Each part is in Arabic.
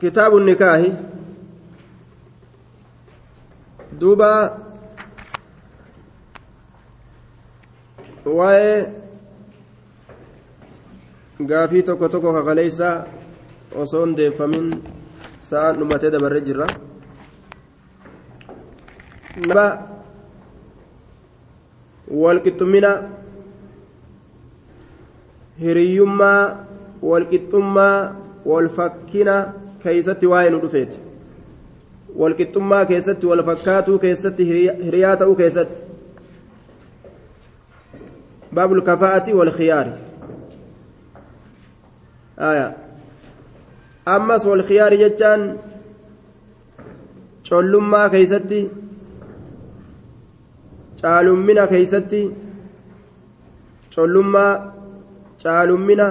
kitaabu nikaahi duuba waa'ee gaafii tokko tokko kakaleeysa osoo hin deeffamin sa'aan dhumatee dabarree jirra nama walqixxummina hiriyyummaa walqixxummaa walfakkina keeysatti waa'ee nu dhufeeti walqixxummaa keessatti walfakkaatuu keessatti hiriyaa ta'uu keessatti باب الكفاءة والخيار آية أمس والخيار جتان collummaa keeysatti caalummina keeysatti collummaa caalummina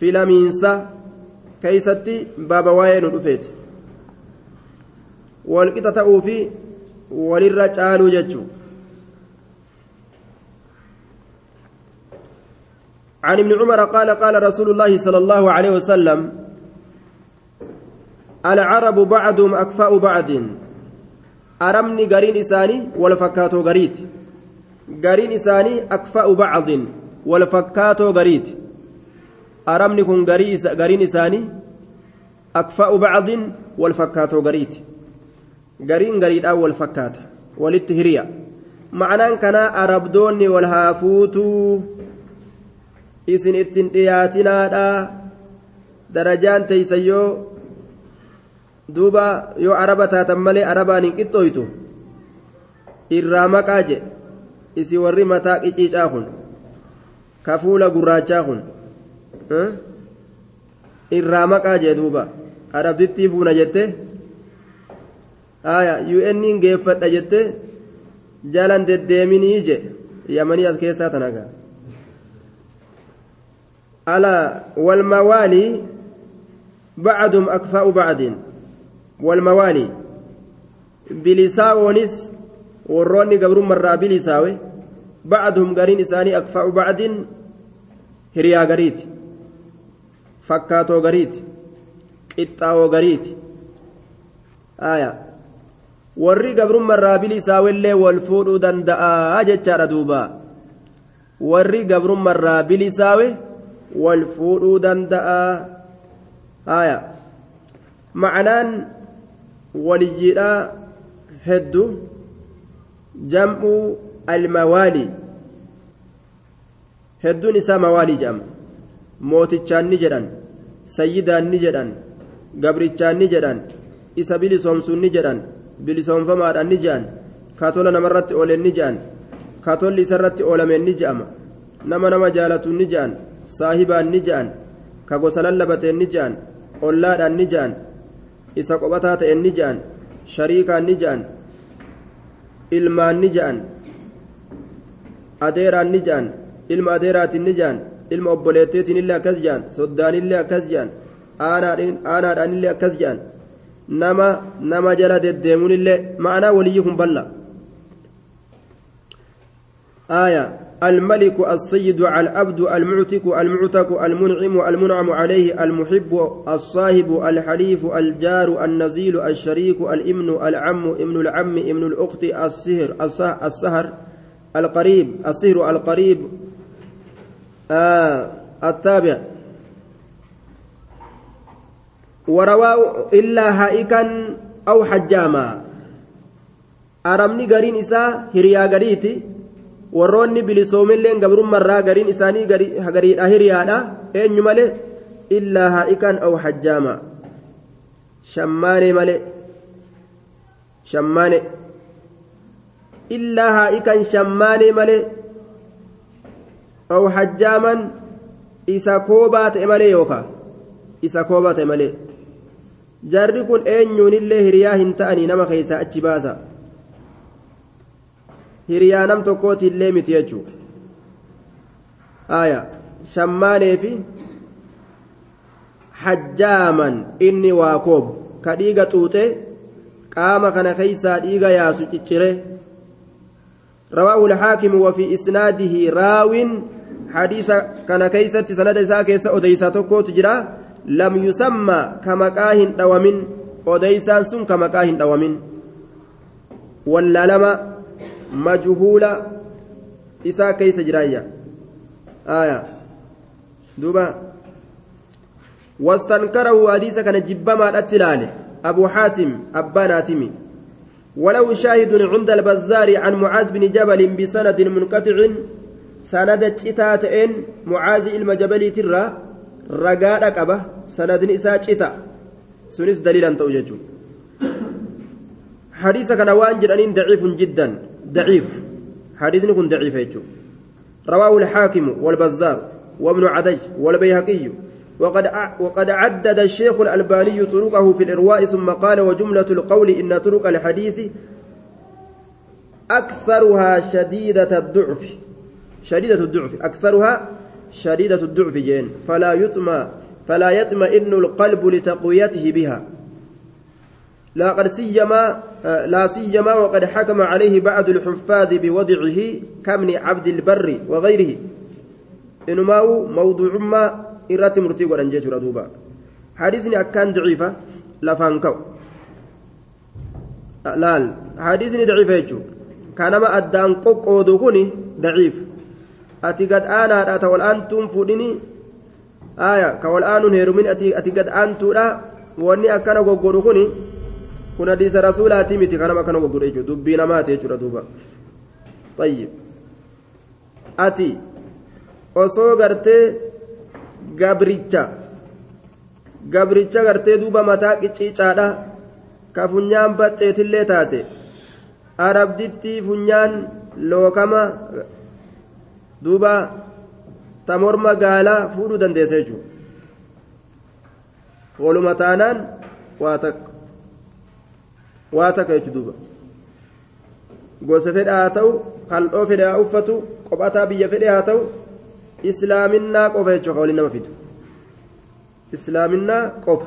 filamiinsa keeysatti baaba waa'ee nu dhufeeti. Walqixa ta'uu fi walirra caaluu jechuu عن ابن عمر قال قال رسول الله صلى الله عليه وسلم العرب بعضهم أكفاء بعض أرمني قرين إساني والفكاتو قريت قرين إساني أكفاء بعض والفكاتو قريت أرمني كن قرين إساني أكفاء بعض والفكاتو قريت قرين قريت أول فكات وللتهرية معناه كان أربدوني والهافوتو isin ittin dhiyaatinaadha darajaan teeysan yoo duuba yoo araba taatan malee arabaan hin qixxooytu irraa maqaa je isi warri mataa qiciicaa kun ka fuula gurraachaa kun Hm? irraa maqaa jee duuba. Arabittii fuuna jette. Aya un geeffadha jette. Jalan deddeeminii je yamanii as keessaa tanaga ala walmawaalii bacdum akfaa'u bacdin walmawaalii bilisaa oonis warroonni gabrummarraa bilisaawe bacduhum gariin isaanii akfaa'u bacdin hiriyaa gariiti. Fakkaatoo gariiti qixxaawoo gariiti warri gabrummarraa bilisaawellee wal fuudhuu danda'aa jechaadha duuba warri gabrummarraa bilisaawe wal fuudhuu danda'a haya ma'anaan waliyyiidhaa hedduu jam'u almawaalii hedduun isaa mawaalii jedhama mootichaan ni jedhan sayyidaan ni jedhan gabrichaan ni jedhan isa bilisoomsuun ni jedhan bilisoomfamaadhaan ni jedhan katola namarratti oolen ni jedhan katolli isarratti oolameen ni jedhama nama nama jaalatuun ni jedhan saahibaan ni je'an ka gosa lallabateen ni je'an ollaadhaan ni je'an isa qophataa ta'een ni je'an shariikaan ni je'an ilmaan ni je'an adeeraan ni je'an ilma adeeraatiin ni je'an ilma obboleetteetiin illee akkas je'an soddaanillee akkas je'an aanaadhaanillee akkas je'an nama nama jala deddeemuunillee ma'anaa waliyyi kun balla aayaa الملك السيد العبد المعتق المعتق المنعم المنعم عليه المحب الصاحب الحليف الجار النزيل الشريك الابن العم ابن العم ابن الأخت السهر السهر القريب السهر القريب آه التابع ورواه إلا هائكا أو حجاما أرمني قرين إساء هريا قريتي warroonni bilisoomilleen gabrummarraa gariin isaanii gariidha hiriyaadha eenyu malee illaa haa'ikan aw hajjaama shammaane malee shammaane illaa haa'ikan shammaane malee aw hajjaaman isa koobaa ta'e malee yookaa isa koobaa ta'e malee jarri kun eenyuunillee hiriyaa hin ta'anii nama keessaa achi baasa hiriyaa nam tokkooti illee miti jechuudha aya shammaanee fi hajjaaman inni waa koobu ka dhiiga xuuxee qaama kana keeysaa dhiiga yaasu ciccire رواه الحاكم وفي إسناده راو حديث كان كيست سند إساء كيس أديسا تكو تجرى lam yusamma ka maqaa hin dhawamin odeysaan sun ka maqaa hin dhawamin wallaalama majhuula isaa keeysa jiraayya aya duuba واستنكره حديث كان جبما الاتلال أبو حاتم أبان آتمي ولو شاهد عند البزار عن معاذ بن جبل بسند منقطع سند تشتاتين معاذ المجبل ترى رقاء قبة سند نساء تشتا سنس دليلا توجج حديث كان وان جرانين ضعيف جدا ضعيف حديث يكون ضعيف رواه الحاكم والبزار وابن عدي والبيهقي وقد وقد عدد الشيخ الألباني طرقه في الإرواء ثم قال وجملة القول إن طرق الحديث أكثرها شديدة الضعف شديدة الضعف أكثرها شديدة الضعف جين. فلا يطمع فلا يطمئن القلب لتقويته بها. لا قد سيما لا سيما وقد حكم عليه بعض الحفاظ بوضعه كمن عبد البر وغيره. إنما موضوع ما godhan jechuudha duuba hadiisni akkaan daciifa lafaan ka'u laal hadiisni daciifa jechuudha kanama addaan qoqqoodu kuni daciifa ati gad aanaadha ta wal'aantuun fuudhini aaya ka wal'aanuun heerumin ati gad aantuudha. Wanni akkana goggodhu kuni kun hadiisa rasuulaatii miti kanama akkana goggodhu jechuudha. Dubbii namaati jechuudha duuba. Xayyib ati osoo gartee gabricha gabricha gartee duuba mataa qicciicaadha ka funyaan baxxeetillee taate arabdittii funyaan lookama duuba ta morma gaalaa fuudhuu dandeessa jechuudha waluma taanaan waa takka. Waa takka jechuudha duuba. Gosa fedha haa ta'u qal'oo fedha haa uffatu qophataa biyya fedhe haa ta'u. islaaminaa qofa jechuudha ka waliin nama fidu. Islaaminaa qofa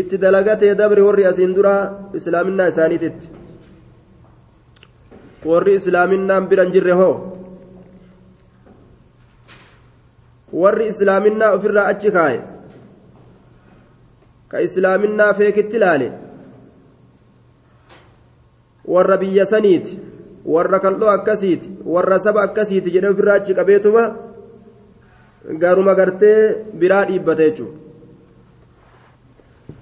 itti dalagatee dabre warri asiin duraa islaaminaa isaaniititti warri islaaminaan biran jirre hoo? Warri islaaminaa ofirraa achi kaaye? Ka islaaminaa feekitti ilaale? Warra biyya saniiti? Warra kal'oo akkasiiti? Warra saba akkasiiti jedhee ofirraa achi qabeetuma? Garuma gartee biraa dhiibbata jechuudha.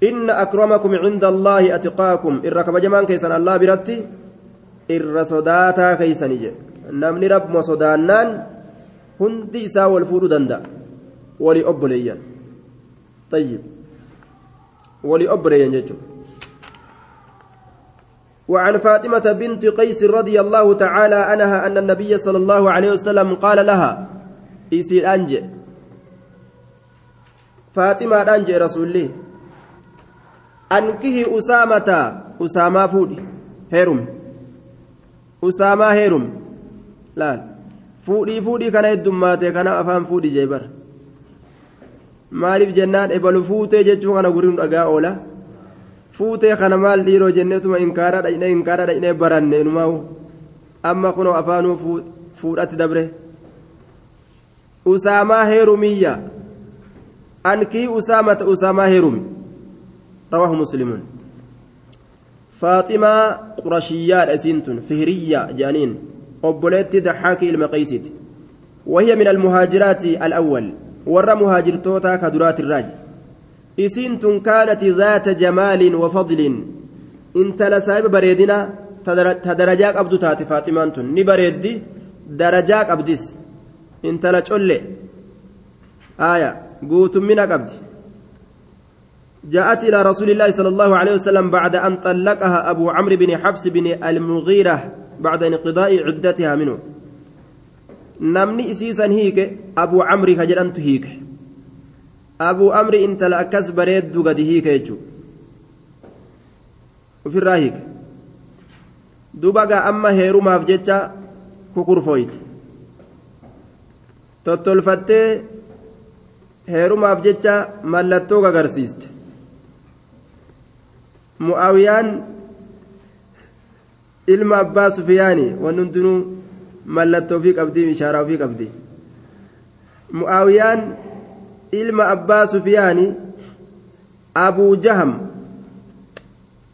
inna akramakum cinda allaahi atiqaakum irra kabajamaan keessan allah biratti irra sodaataa keeysani jedhe namni rabbuma sodaannaan hundi isaa wal fuudhuu danda'a walii obboleeyyan tayyib walii obboleeyyan jechuudha وعن فاطمة بنت قيس رضي الله تعالى عنها أن النبي صلى الله عليه وسلم قال لها إيسير أنجي فاطمة أنجي رسول الله أنكه أسامة أسامة فودي هيرم أسامة هيرم لا فودي فودي كان يدماتي كان أفهم فودي جيبر maaliif jennaan ebalu fuutee jechuu kana guriin dhagaa oola fuutee kana maal dhiiroo jenneetuma inkaara dhaqnee inkaara dhaqnee baranne numaa'u amma kunoo afaanuu fuudhatti dabre usaamaa heerumiyya ankii usaamata usaamaa heerumi رواه مسلم فاطمة قرشيات أسنتن فهرية جانين أبوليت ضحاك المقيسيت. وهي من المهاجرات الأول ور مهاجر توتا كدرات الراج. إسنتن كانت ذات جمال وفضل. إنت لسايب بريدنا تدرجاك أبدو تاتي فاطمة أنتن نبريدي درجاك أبدس إنت لتشولي آية قوت منك أبدي جاءت إلى رسول الله صلى الله عليه وسلم بعد أن طلقها أبو عمرو بن حفص بن المغيرة بعد انقضاء عدتها منه. نمني إسيسا هيك أبو عمرو كجرنت هيك. أبو عمرو إنت لأكس بريد قد هيك يجو. وفي الراهيك دوبا أما هيرو ما فجتها كوكور فويت. tottolfattee heerumaaf jecha mallattoo gagarsiiste mu'aawiyaan ilma abbaa sufiyaani waan hundinuu mallattoo ofii qabdii ishaaraa ofii qabdi. Mu'aawiyaan ilma abbaa sufiyaani abuu jaham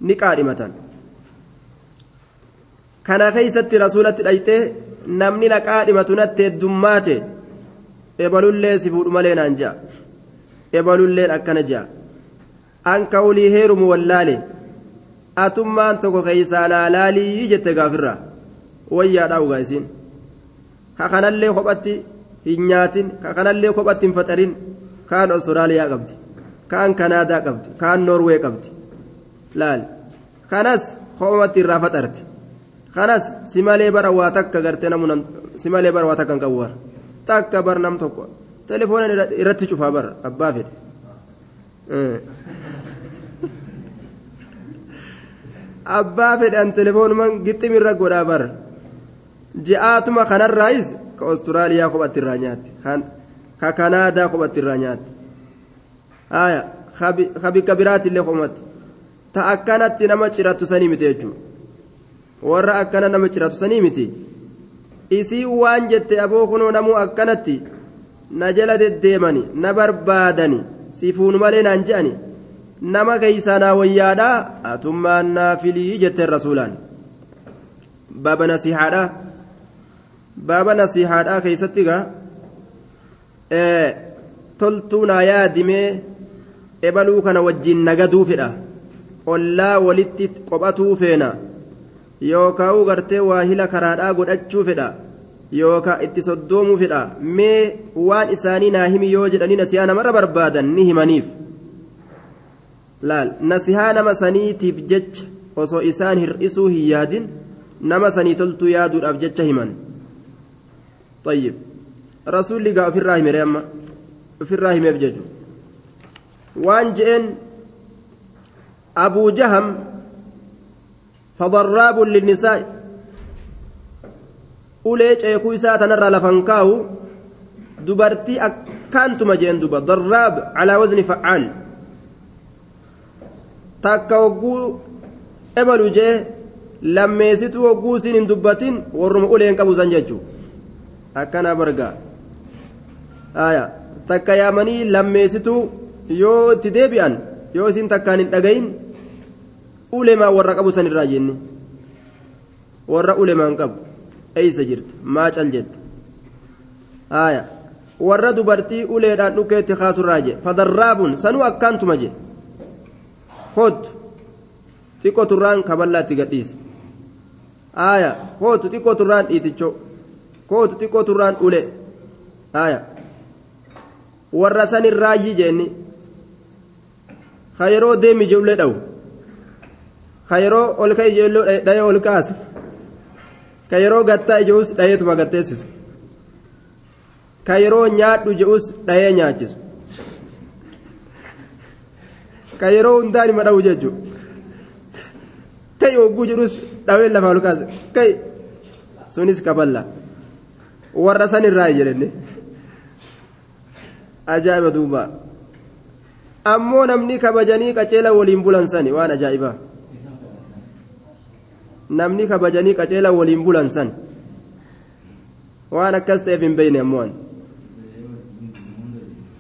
ni qaadhimatan. Kana keeysatti rasuulatti dhayxee namni na qaadhimatu natti heddummaate ebalullee si fuudhu malee naan ja'a. Ebalulleen akkana ja'a an ka'ulii heerumu wallaale. Atummaan tokko keeysaa laalaalii jette gaafirraa wayyaadhaa ugaa isiin. Ka kanallee kophatti hin nyaatin ka kanallee kophatti hin faxarin kaan Awustiraaliyaa qabdi kaan Kanaadaa qabdi kaan Noorwee qabdi. Laal. Kanas koomatti irraa faxarti kanas si malee bara waa takka gartee namu si malee bara waa takka hin qabu bara takka bar nam tokko. Telefoona irratti cufaa bara abbaa fedhe. Abbaa fedhan telefoonumaan gixximirra godhaa bara. Ji'aatuma kanarraayis ka Awustiraaliyaa kophatti irraa nyaatti ka kanaadaa kophatti irraa nyaatti haya ka bikka biraatillee kophatti ta akkanatti nama cirattu sanii miti jechuudha. Warra akkana nama ciratu sanii miti. Isii waan jette aboo kunoo namuu akkanatti na jala deddeemani na barbaadani sifuun malee naan je'ani nama keeysanaa wayyaadhaa atummaan naafilii jetteen rasuulaan. Baaba nasihaadhaa baaba nasihaadhaa keeysatti gaa toltuu naa yaadimee ebaluu kana wajjiin nagaduu fedha. Ollaa walitti qophatuu feena. Yookaan gartee waahila karaadhaa godhachuu fedha yookaan itti soddoomuu fedha mee waan isaanii naa himi yoo jedhanii nasihaa namarra barbaadan ni himaniif laal nasihaa nama saniitiif jecha osoo isaan hir'isuu hin yaadin nama sanii toltuu yaaduudhaaf jecha himan طيب رسول لقى في الراهي مريم في الراهي مبجج وان جئن أبو جهم فضراب للنساء ulee ceekuu isaa tanarraa lafan kaa'u dubartii akkaantuma jeen duba darraab calaa wazni faccaal takka hogguu ebalu jee lammeessituu hogguu siin hin dubbatin warruma uleen qabu san jechuu akkana bargaa aya takka yaamanii lammeessituu yoo itti deebi'an yoo isin takkaan hin dhagayin ulemaa warra qabu san jenni warra ulemaan qabu eeysa jirti maa cal jette aya warra dubartii uleedhaan dhukeetti kaasurraa je fadarraabun sanuu akkaantuma je hootu xiqqoo turraan kaballaatti gadhiise aya hootu xiqqoo turraan dhiiticho hootu xiqqoo turraan ule aya warra sanirraayyi jeenni ka yeroo deemi ijoollee dhawu ka yeroo ol ka ijoollee dhayee ol kaasu ka yeroo gattaa ijoos dhayeetuma gatteessisu ka yeroo nyaadhu je'us dhayee nyaachisu ka yeroo hundaan hima dhawu jechuudha kai hogguu jedhus dhawee lafaa ol kaase kai sunis kaballa warra san irraa jedhenne ajaa'iba duuba ammoo namni kabajanii qaceela waliin bulan sani waan ajaa'ibaa namni kabajanii qaceela waliin bulan san waan akkas ta'eef hin beeyne ammoo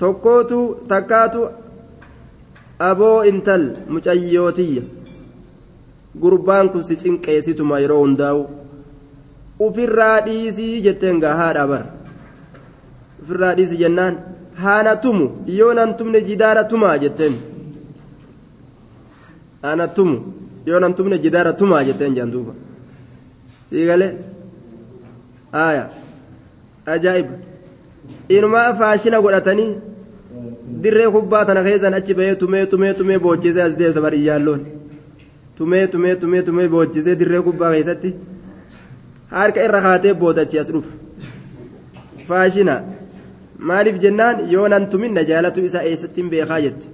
tokkootu takkaatu aboo intal mucayyootiyya gurbaan kun si cinqeessituma yeroo hundaa'u ufirraa dhiisii jetteen gaa haadha bar ufirraa dhiisii jennaan haana tumu yoo nan tumne jidaara tumaa jetteen haana tumu yoo nan tumne jidaara tumaa jetteen jaan duuba. Sii galee aaya ajaa'iba inumaa faashina godhatanii dirree kubbaa tana keessan achi bahee tumee tumee tumee boochisee as deessa bar iyyaalloon tumee tumee tumee tumee boochisee dirree kubbaa keessatti harka irra kaatee boodachi as dhufa. Faashina maaliif jennaan? Yoo nan tuminna jaalatu isaa eessattiin beekaa jette?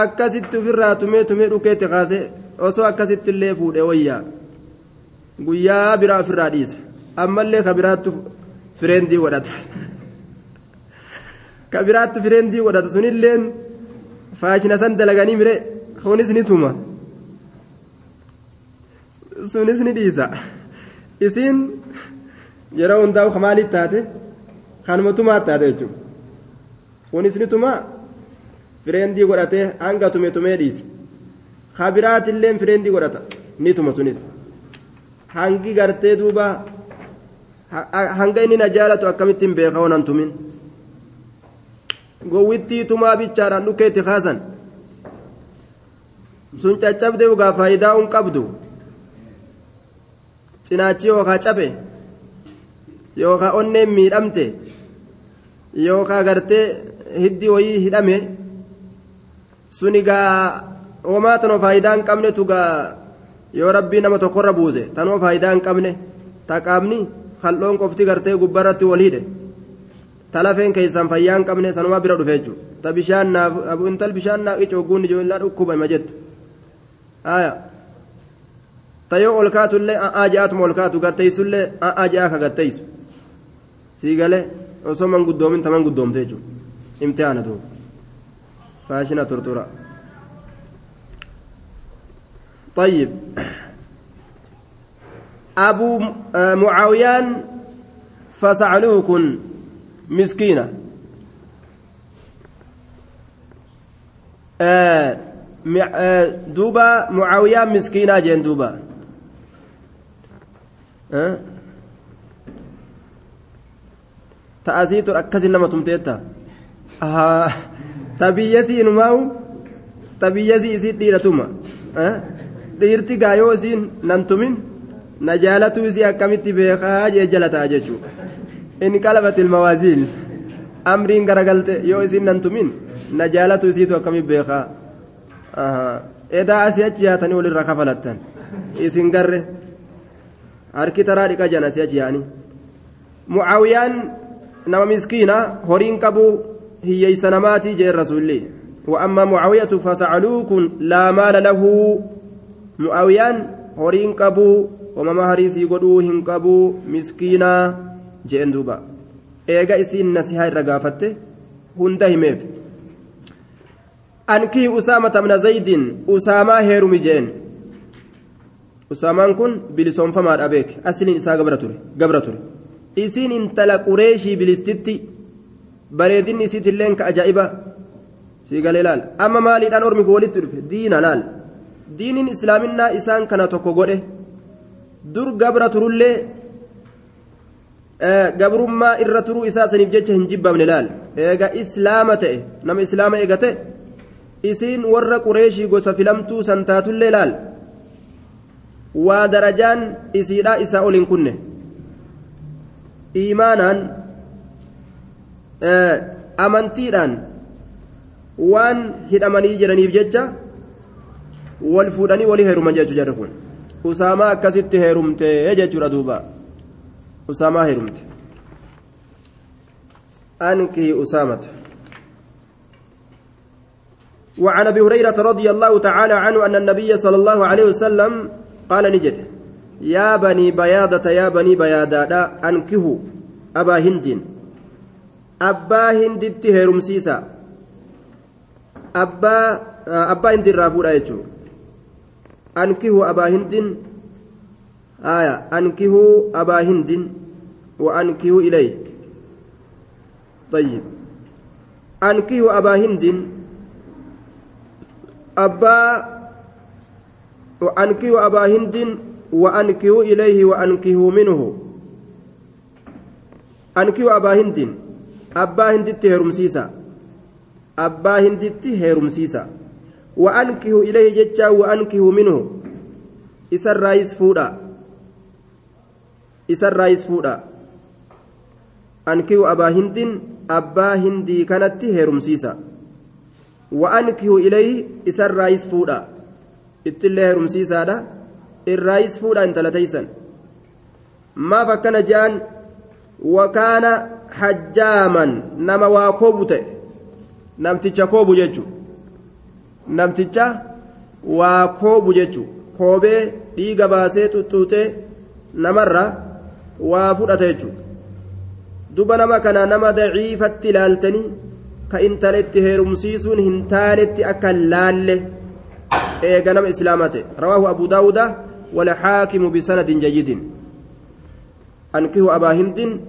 Akkasitti ofirraa tumee tumee dhukeetti kaasee osoo akkasitti illee fuudhee wayyaa guyyaa biraa ofirraa dhiisa ammallee ka biraattu fireendii godhata ka biraattu fireendii godhata sunilleen faashina san dalaganii mire kunis ni tuma sunis ni dhiisa isiin yeroo hundaa'u maaliif taate kanuma tumaa taate jechuudha kunis ni tuma fireendii godhatee hanga tume tumee dhiise kabiraatillee fireendii godhata. Ni tuma sunis. Hangi gartee duuba hanga inni na jaalatu akkamittiin beeka onan tumin? Gowwittii tumaa bichaadhaan dhukkeetti kaasan sun caccabdee ugaa faayidaa un qabdu? Cinaachi yookaa cabe? Yookaa onneen miidhamte? Yookaa gartee hiddi wayii hidhame? Sun homaa tanoo faayidaa hin qabnetu gaa yoo rabbii nama tokkorra buuse tanoo faayidaa hin qabne taqaabni kal'oon qofti gartee gubbarratti wal hidhe talafeen keessaan fayyaa hin qabne sanumaa bira dhufe jechuudha ta bishaan naaf intal bishaan naa icooguun ijoollee dhukkuba ima jettu aya ta yoo ol kaatullee a'aa ja'atuma ol kaatu gatteessullee a'aa ja'a ka gatteessu sii galee osoo man guddoomin taman guddoomte jechuudha imtihaana duuba faashina tortora. طيب. أبو معاويان فسألوه مسكينة. آه آه دوبا معاويان مسكينة جين دوبا. آه؟ تأسيت أكس إنما تمتيتا. آه تبيسي نماو. تبيسي إسيت ديرتما آه؟ dhiirti gaa yoo isiin nan tumin na jaalatuu isii akkamitti beekaa jee jalataa jechuudha in qalabat ilmawaaziin amriin garagalte yoo isiin nan tumin na jaalatuu isiitu akkamitti beekaa? Edaa asii achi yaatanii walirra kafalattan. Isin garre. Harki taraa dhiqa jan asii achi yaa'anii mucaawiyaan nama miskiina horiin qabuu hiyyeeysa namaatii jee rasuulli. Wa'amma mucaawiyatu fasacaluu kun laa maala lahuu mu'aawiyaan horiin qabuu uumama hariisii godhuu hin qabuu miskiinaa jeen duuba. Eega isiin nasihaa irra gaafatte hunda himeef. Ankii usaamata mina zaydin usaamaa heerumi jeen. Usaamaan kun bilisoonfamaadha beek asliin isaa gabra ture isiin intala qureeshii bilistitti bareedinni isiitilleen ka ajaa'iba. Sii galee laal amma maaliidhaan ormi walitti dhufe? Diina laal diiniin islaaminaa isaan kana tokko godhe dur gabra turullee gabrummaa irra turuu isaa saniif jecha hin jibbamne laal eega islaama ta'e nama islaama eegate isiin warra qureeshii gosa filamtuu san taatullee laal waa darajaan isiidhaa isaa ol hin kunne iimaanaan amantiidhaan waan hidhamanii jiraniif jecha wal fuudhanii walii heeruman jechuu jarri kun. Usaamaa akkasitti heerumte jechuudha duuba. Usaamaa heerumte. Ankii usaamata. وعن ابي هريره رضي الله تعالى عنه ان النبي صلى الله عليه وسلم قال نجد يا بني بياضة يا بني بياضة أنكهوا أبا هند أبا هند تهرم سيسا أبا أبا هند الرافور أيتو أنكهوا أبا هند آية. أنكهوا أبا هند وأنكهوا إليه. طيب. أنكهوا أبا هند أبا وأنكهوا أبا هند وأنكهوا إليه وأنكهوا منه. أنكهوا أبا هند أبا هند تهرمسيسا أبا هند تهرمسيسا وأنكهوا إليه جتا وأنكهوا منه. إسا الرئيس فودا. إسا الرئيس فودا. أنكهوا أبا هند أبا هندي كانت تهرمسيسا وأنكهوا إليه إسا الرئيس فودا. إتلي fuudha intala taysan maaf akkana je'an wakaana hajjaaman nama waa koobu ta'e namticha koobu jechu namticha waa koobu jechuun koobee dhiiga baasee tuttuutee namarra waa fudhata jechuudha duba nama kana nama daciifatti ilaaltanii ka intaletti heerumsiisuun hin taanetti akka laalle eega nama islaamate. Rawaahu abu daawuda walxaakimu bisanadin jayyidin. Ankihu abaa hindin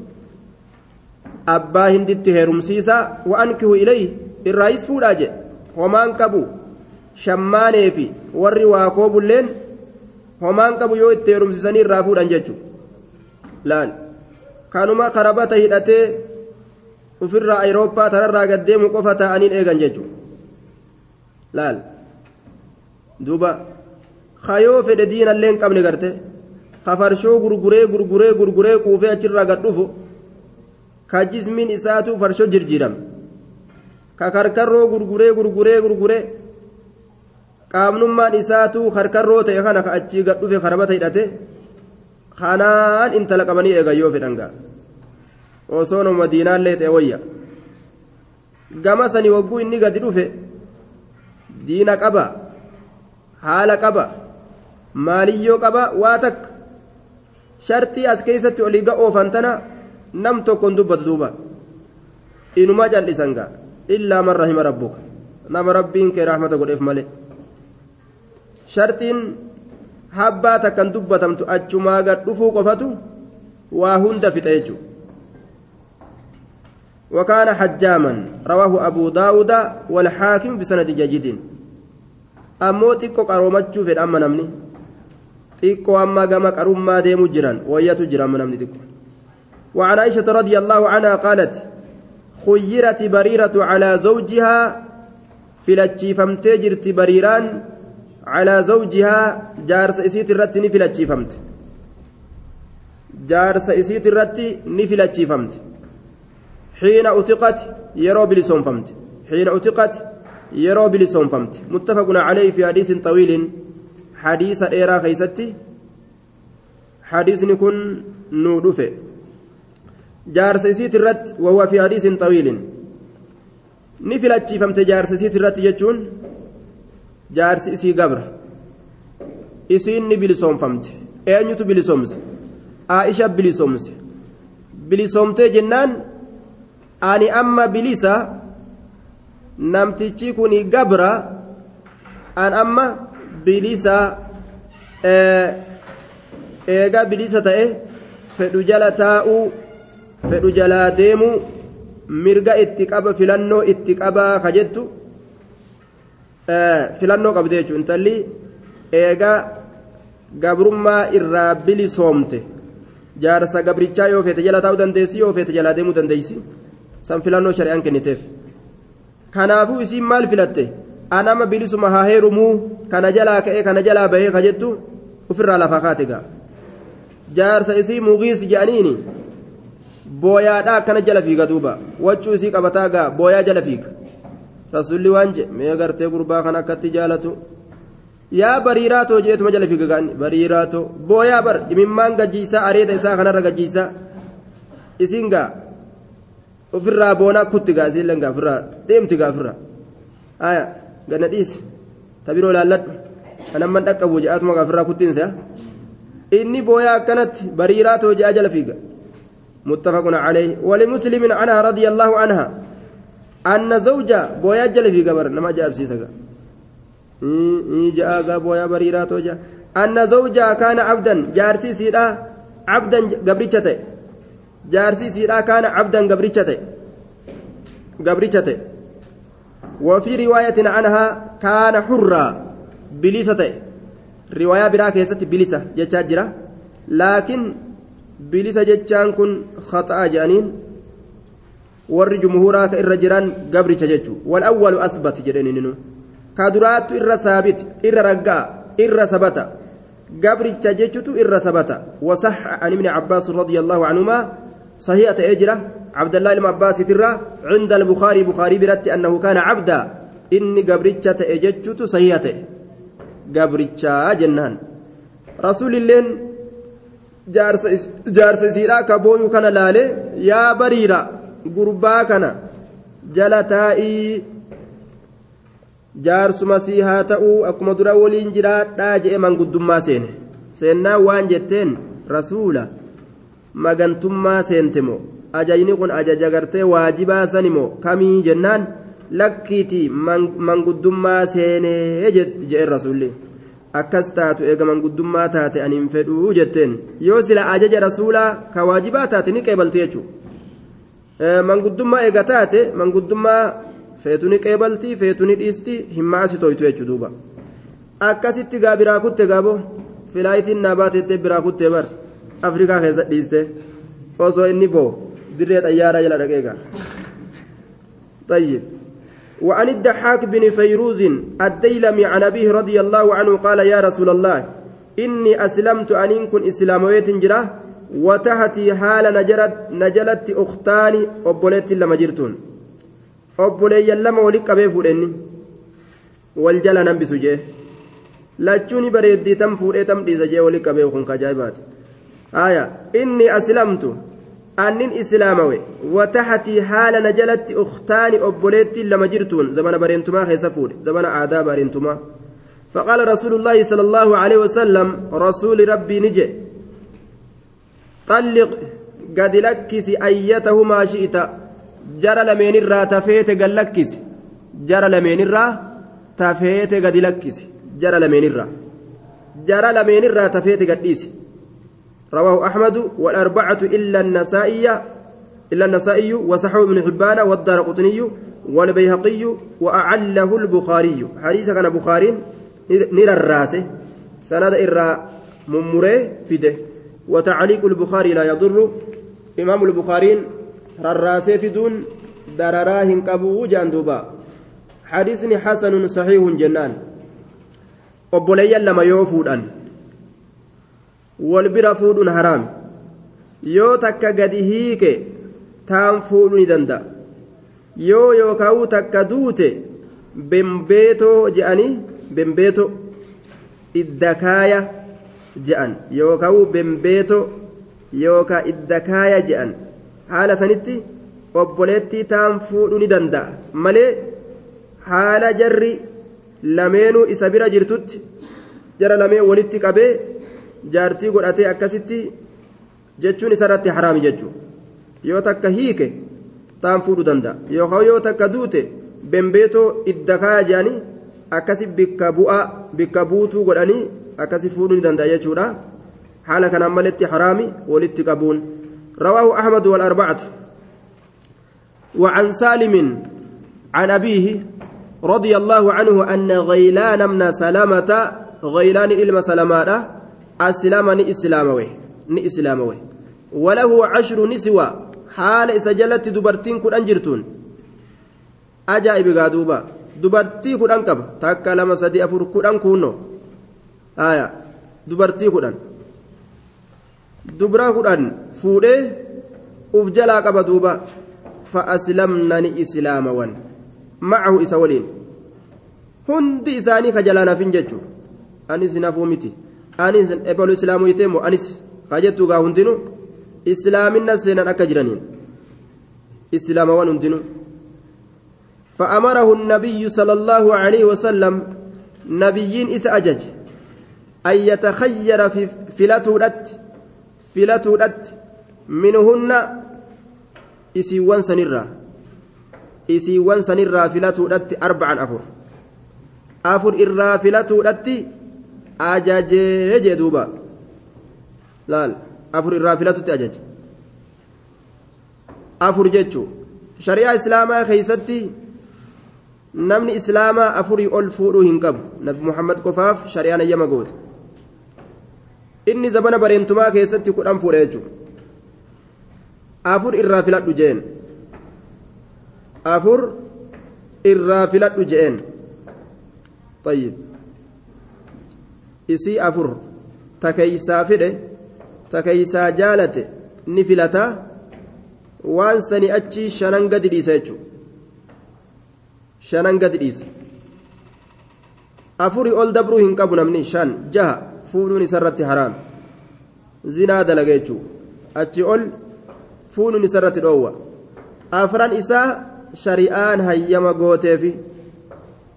abbaa hinditti heerumsiisa. Wa ankihu ilay irraayis fuudhaa jedhe homaan qabu. Shammaanee fi warri waa koobulleen homaan qabu yoo itti heerumsiisanii irraa fuudhan jechuudha laal. Kanuma karabata hidhatee ofirraa ayirooppaa tararraa gaddeemu qofa ta'aniin eegan jechuudha laal. Duuba. Kayoo fedhe diinallee hin qabne garte. Kafarshoo gurguree gurguree gurguree kuufee achirraa gad dhufu. Ka jismiin isaatu farshoo jirjiirame ka karkarroo gurguree gurguree gurguree qaamnummaan isaatu karkarroo ta'e kana ka achii gad dhufe karabata hidhate kanaan intala qabanii eegan yoo fedhan gaa osoo nama diinaallee ta'e wayya gama sanii wagguu inni gadi dhufe diina qaba haala qaba maaliyyoo qaba waa takka shartii as keessatti olii ga'oofan tana nam tokkon dubbatu duuba inumaa cal'isan gaa illaa man rahima rabbuka nama rabbiin kee rahmata godheef malee shartiin habbaa takkan dubbatamtu achumaa gad dhufuu qofatu waa hunda fixa jechuudha. وكان حجاما رواه أبو داود والحاكم بسند جيد أمو تيكو قرومتشو في الأمة نمني تيكو أما قام قروم ما ديمو جران وياتو جران من نمني وعن عائشة رضي الله عنها قالت خيرت بريرة على زوجها فلتشي فمتجرت بريران على زوجها جارس إسيت الرت نفلتشي فمت جارس إسيت الرت نفلتشي فمت حين أتقت يرو بلسون فمت حين أتقت يرو بلسون فمت متفق عليه في حديث طويل. حديث إيرا خيستي. حديث نكون نودفه جارس إسيت الرت وهو في حديث طويل. نفلتشي فمت جارس إسيت الرت جارس إسي قبر إسين بلسون فمت eenyutu bilisoomse aisha bilisoomse bilisoomtee jennaan ani amma bilisa namtichi kun gabra an amma bilisa eega bilisa ta'e fedhu jala taa'uu fedhu jalaa deemuu mirga itti qaba filannoo itti qabaa ka jettu filannoo qabde jechuun intalli eega gabrummaa irraa bilisoomte jaarsa gabrichaa yoo feete jala taa'uu dandeessi yoo feete jalaa deemuu dandeessi. san filannoo shari'aan kenniteef. Kanaafuu isiin maal filatte? Anama bilisuma haa heerumuu? Kana jalaa ka'ee kana jalaa bahee ka jettu ofirraa lafaa kaate gaa. Jaarsa isii mugiis jedhaniini booyaadhaa akkana jala fiiga duuba. Wachuu isii qabataa gaa booyaa jala fiiga rasulli waan je mee gartee gurbaa kan akkatti jaalatu yaa bariiraatoo jeetuma jala fiiga gaani bariiraatoo booyaa bar imimmaan gajjiisaa areeda isaa kanarra gajjiisaa isiin gaa ofirraa boonaa kutti gaasiillee gaafirraa deemti gaafirraa aya ganna dhiisi tabiroo laalladhu anamman dhaqqabu je'aatuma gaafirraa kuttiinsa inni booyaa akkanatti bariiraa too je'a jala fiiga متفق عليه ولمسلم أن زوجة بويا جل في قبر نما جاء بسيسك جاء بويا بريرا توجا. أن زوجها كان عبدا جارسي سيدا عبدا siidhaa kaana cabdan gabricha ta'e gabricha ta'e وفي رواية عنها كان حرا بليسة رواية برا كيست بليسة جتاجرة لكن بليسة جتان كن خطأ جانين. ور جمهورا كإر جيران قبر ججو والأول أثبت جرين كادرات إر ثابت إر رقا إر ثبت قبر ججو إر ثبت وصح عن ابن عباس رضي الله عنهما صحيحة أجرة عبد الله بن عباس ترى عند البخاري بخاري برت أنه كان عبدا إني قبرتشة أجتشت صحيحة قبرتشة جنان رسول الله جارس جارس سيرا كبوي كان لالي يا بريرا غربا كان جلتائي jaarsuma sii haa ta'uu akkuma dura waliin jiraadhaa je'e manguddummaa seene seennaa waan jetteen rasuula magantummaa seente moo ajajni kun ajaja gartee waajibaa sani moo kamii jennaan lakkiiti manguddummaa seenee je'en rasuulli akkas taatu eega manguddummaa taate ani fedhuu jetteen yoo sila ajaja rasuulaa ka waajibaa taate ni qeebalte jechuudha manguddummaa eega taate manguddummaa feetuni qeebaltii feetuni dhiistii hin maasi tooytu jechuudha duuba akkasitti gaa biraa kutte gaaboo filaayitiin naa baatettee biraa kuttee bar afrikaa keessa dhiiste osoo inni boo dirree xayyaaraa jala dhaqeega طيب وعن الدحاك بن فيروز الديلمي عن أبيه رضي الله عنه قال يا رسول الله إني أسلمت أن إن كن إسلامويت جراه وتحتي حال نجرت نجلت أختان أبوليت لما جرتون أبولي لما ولك أبي فودني والجلا نبس جيه lachuuni bareeddii tam fuudhee tam dhiisa jee wali qabee kun kajaa'ibaati aya inni aslamtu annin islaamawe wataxatii haala na jalatti uktaani obboleettiin lama jirtuun zamana bareentumaa keessa fuudhe zamana aadaa bareentumaa فقال رسول الله صلى الله عليه وسلم رسول ربي نجي طلق قد لكس أيتهما شئت. جرى لمن الرا تفيت قد لكس. جرى لمن الرا تفيت قد لكس. جرى لمن الرا. جرى لمن الرا تفيت قد رواه أحمد والأربعة إلا النسائي إلا النسائي وصححه ابن حبان والدار قطني والبيهقي وأعله البخاري. حديث كان بخاري نرى الراس سند إرى ممري فده وتعليق البخاري لا يضر إمام البخاري رراسي في دون درراهن قبو جاندوبا حديثني حسن صحيح جنان fuudhan wal bira fuudhuun haraam yoo takka gadi hiike taan fuudhuu ni danda'a yoo yookaan takka duute bembeetoo je'anii bembeetoo idda kaaya je'an yookaan bembeeto yookaan idda kaaya je'an haala sanitti obboleettii taan fuudhuu ni danda'a malee haala jarri lameenuu isa bira jirtutti jara lameen walitti qabee jaartii godhatee akkasitti jechuun isarratti haraami jechuudha yoo takka hiike taan fuudhuu danda'a yookaan yoo takka duute bembeetoo idda kaaya je'anii akkasi bikka bu'aa bikka buutuu godhanii. Akkasi fuudhuu ni danda'a jechuudha. Haala kanaan maletti haraami walitti qabuun. رواه أحمد والأربعة وعن سالم عن أبيه رضي الله عنه أن غيلان من سلامة غيلان إلما سلامة أسلام إسلاموي إسلاموي وله عشر نسوة حال إسجلت دبرتين كن أنجرتون أجائب قادوبا دبرتي كن أنكب تاكا لما سدي أفر كن أنكونو aya dubartii kudhan dubra kudhan fuudhee uf jalaa qaba duuba fa'aslamna ni islaamawan macahu isa waliin hundi isaanii ka jalaa nafin jechu anis nafuu miti anis ebalu islaamuu yiteemo anis ka jettu gaa hundinu islaaminna seenan akka jiraniin islaamawan hundinu فأمره النبي صلى الله عليه وسلم نبيين إس أجج أن يتخير فلتودت فلتودت منهن إسيوان سنرا إسيوان سنرا فلتودت أربعا أفر. أفر إرا فلتودت أجاجي جدوبا لا أفر إرا فلتودت أجاج أفر جتشو شريعة إسلاما خيستي namni islaamaa afurii ol fuudhuu hin qabu nabi muhammad qofaaf shari'aan ayyama goote inni zabana bareentumaa keessatti kudhan fuudhe jechuudha. Afur irraa filadhu jeen. Afur irraa filadhu jeen. Tayyib. Isii afur. Takeysaa fidhe takeysaa jaalate ni filataa waan sani achi shanan gadi dhiisa jechuudha. Shanan gadi dhiisa. Afurii ol dabruu hin qabu namni shan jaha. Fuudhuun isarratti haraam zinaa dalaga jechuu achi ol fuudhuun isarratti dhoowwa afran isaa shari'aan hayyama gooteefi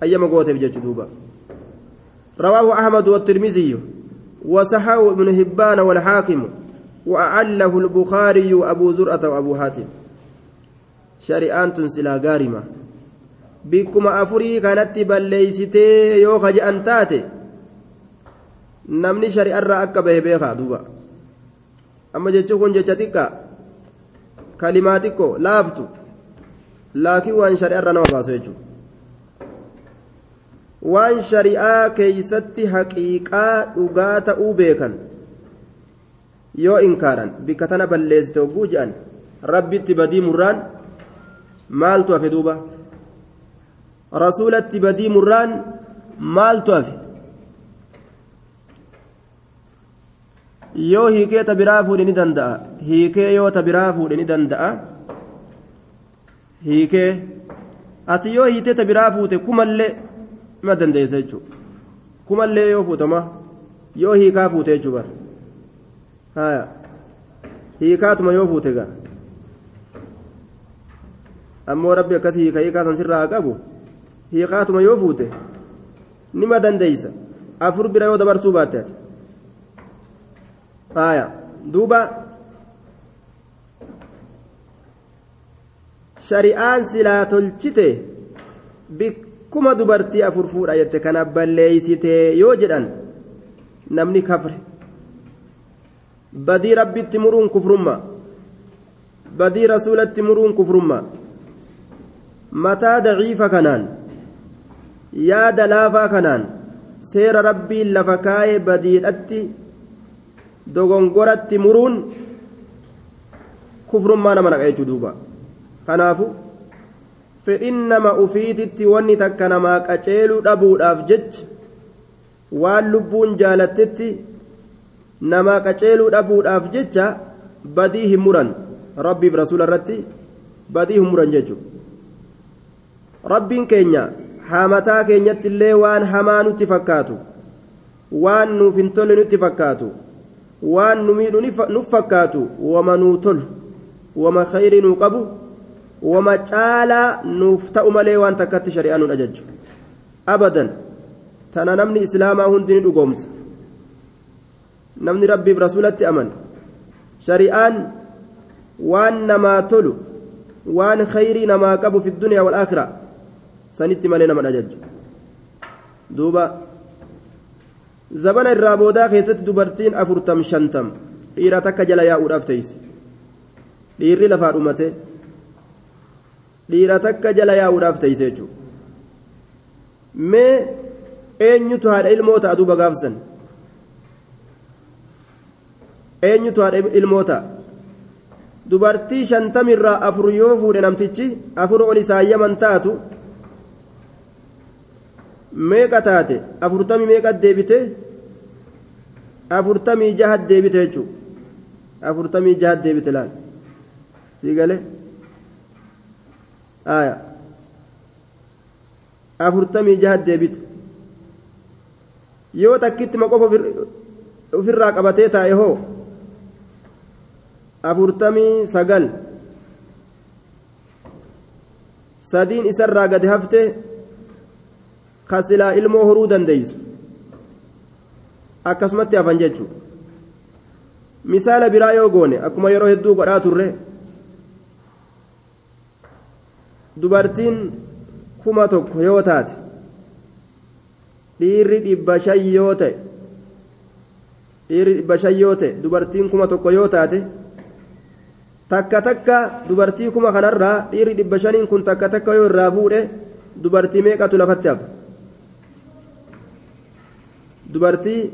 hayyama gooteef jechuu duuba رواه أحمد والترمذي وصححه ابن هبان والحاكم وأعله البخاري وأبو زرعة وأبو حاتم شريان تنسلا غارمة بكما أفري كانت بليستي يوخج أن تاتي namni shari'arraa akka bahe beekaa duuba amma jechuun kun jecha xiqqaa kalimaa xiqqoo laaftu laakiin waan shari'arra nama baasu jechuudha waan shari'aa keeysatti haqiiqaa dhugaa ta'uu beekan yoo inkaaran bikka tana balleessite hogguu je'an rabbitti badii murraan maaltu hafe duuba rasuulatti badii murraan maaltu hafe yoo hiikee ta biraa fuudhe ni danda'a. Hiikee yoo ta biraa fuudhe ni danda'a. Hiikee. Ati yoo hiitee ta biraa fuute kumallee ima dandeessa jechuudha. Kumallee yoo fuutama yoo hiikaa fuute jechuudha haya hiikaatuma yoo fuute gaa. Ammoo rabbi akkasii hiika hiikaa san sirraa qabu? Hiikaatuma yoo fuute nima dandeeysa afur bira yoo dabarsuu baatte ati haya duuba shari'aan silaa tolchite bikkuma dubartii afur fuudha jette kana balleeysitee yoo jedhan namni kafre. Badii rabbitti muruun kufrummaa badii rasuulatti muruun kufrummaa mataa daciifa kanaan yaada laafaa kanaan seera rabbiin lafa kaayee badiidhatti dogongoratti muruun kufrummaa nama naqa jechuu duuba kanaafu fedhin nama ufiititti wanni takka namaa qaceeluu dhabuudhaaf jecha waan lubbuun jaalattetti namaa qaceeluu dhabuudhaaf jecha badii hin muran rabbiif rasuula irratti badii hin muran jechuudha rabbiin keenya hamataa keenyatti illee waan hamaa nutti fakkaatu waan nuuf hin tolle nutti fakkaatu waan nu miidhu nuuf fakkaatu wama nuu tolu wama khayrii nuu qabu wama caalaa nuuf ta'u malee waan takkatti shari'aa nu ajajju abadan tana namni islaamaa hundi ni dhugoomsa namni rabbiif rasuulatti amane shari'aan waan namaa tolu waan khayrii namaa qabu fi duniyaa wal aakiraa sanitti malee nama ajajju duuba zabana irraa boodaa keessatti dubartiin afurtam shantam dhiira takka jala yaa'uudhaaf teeyse dhiirri lafaa dhumate. Dhiira takka jala yaa'uudhaaf teeyse jechuudha. Mee eenyutu haadha ilmoo ta'a gaafsan eenyutu haadha ilmoo ta'a dubartii shantamirraa afur yoo fuudhe namtichi afur ol isaayyaman taatu meeqa taate? Afurtamii meeqa deebite? Afurtamii jahat deebite jechuudha afurtamii jahat deebite laal? Sii galee? Aya afurtamii jahat deebite. Yoo takkitti maqofa ofirraa qabatee taa'e hoo? Afurtamii sagal. Sadiin isarraa gadi kasilaa ilmoo horuu dandeeysu akkasumatti hafan jechuudha misaala biraa yoo goone akkuma yeroo hedduu godhaa turre. Dubartiin kuma tokko yoo taate dhiirri dhibba shan yoo ta'e dhiirri dhibba shan yoo ta'e dubartiin kuma tokko yoo taate takka takka dubartii kuma kanarraa dhiirri dhibba shaniin kun takka takka yoo irraa fuudhe dubartii meeqatu lafatti hafa dubartii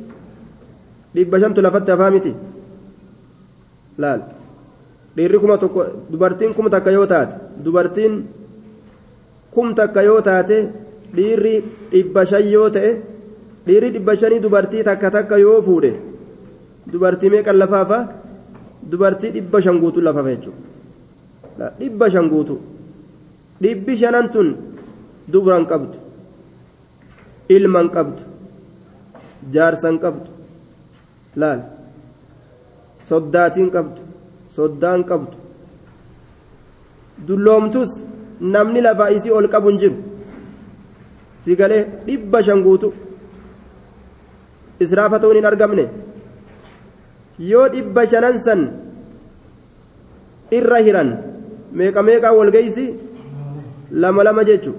dhibba shantu lafatti hafaa miti. Laal. Dhiirri kuma tokko dubartiin kum takka yoo taate dubartiin kum takka yoo taate dhiirri dhibba shan yoo ta'e dhiirri dhibba shanii dubartii takka takka yoo fuudhe dubartii meeqan lafaafa dubartii dhibba shan guutuu lafafa jechuudha. Dhibba shan guutuu dhibbi shanan tun dubran qabdu. Ilman qabdu jaarsan qabdu laal soddaatiin qabdu soddaan qabdu dulloomtus namni lafaa isii ol qabu hin jiru si galee dhibba shan guutu israafa ta'uun hin argamne yoo dhibba shanan san irra hiran meeqa meeqaa walgeeysi lama lama jechu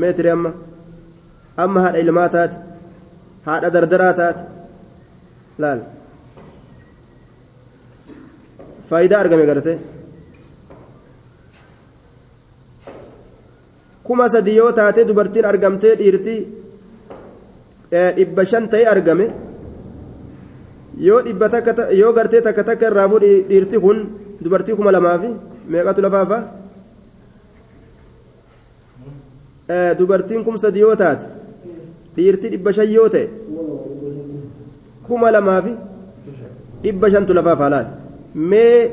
meetiri amma amma haadha ilmaa taate haadha dardaraa taate. Laal. Faayidaa argame garte kuma sadi yoo taate dubartiin argamtee dhiirtii dhibba shan ta'e argame. Yoo dhibba takka yoo gartee takka takka irraa fuudhi dhiirti kun dubartii kuma lamaa fi meeqatu lafaafa dubartiin kumsa yoo taate dhiirti dhibba shan yoo ta'e kuma lamaa fi dhibba shantu lafaafa laal mee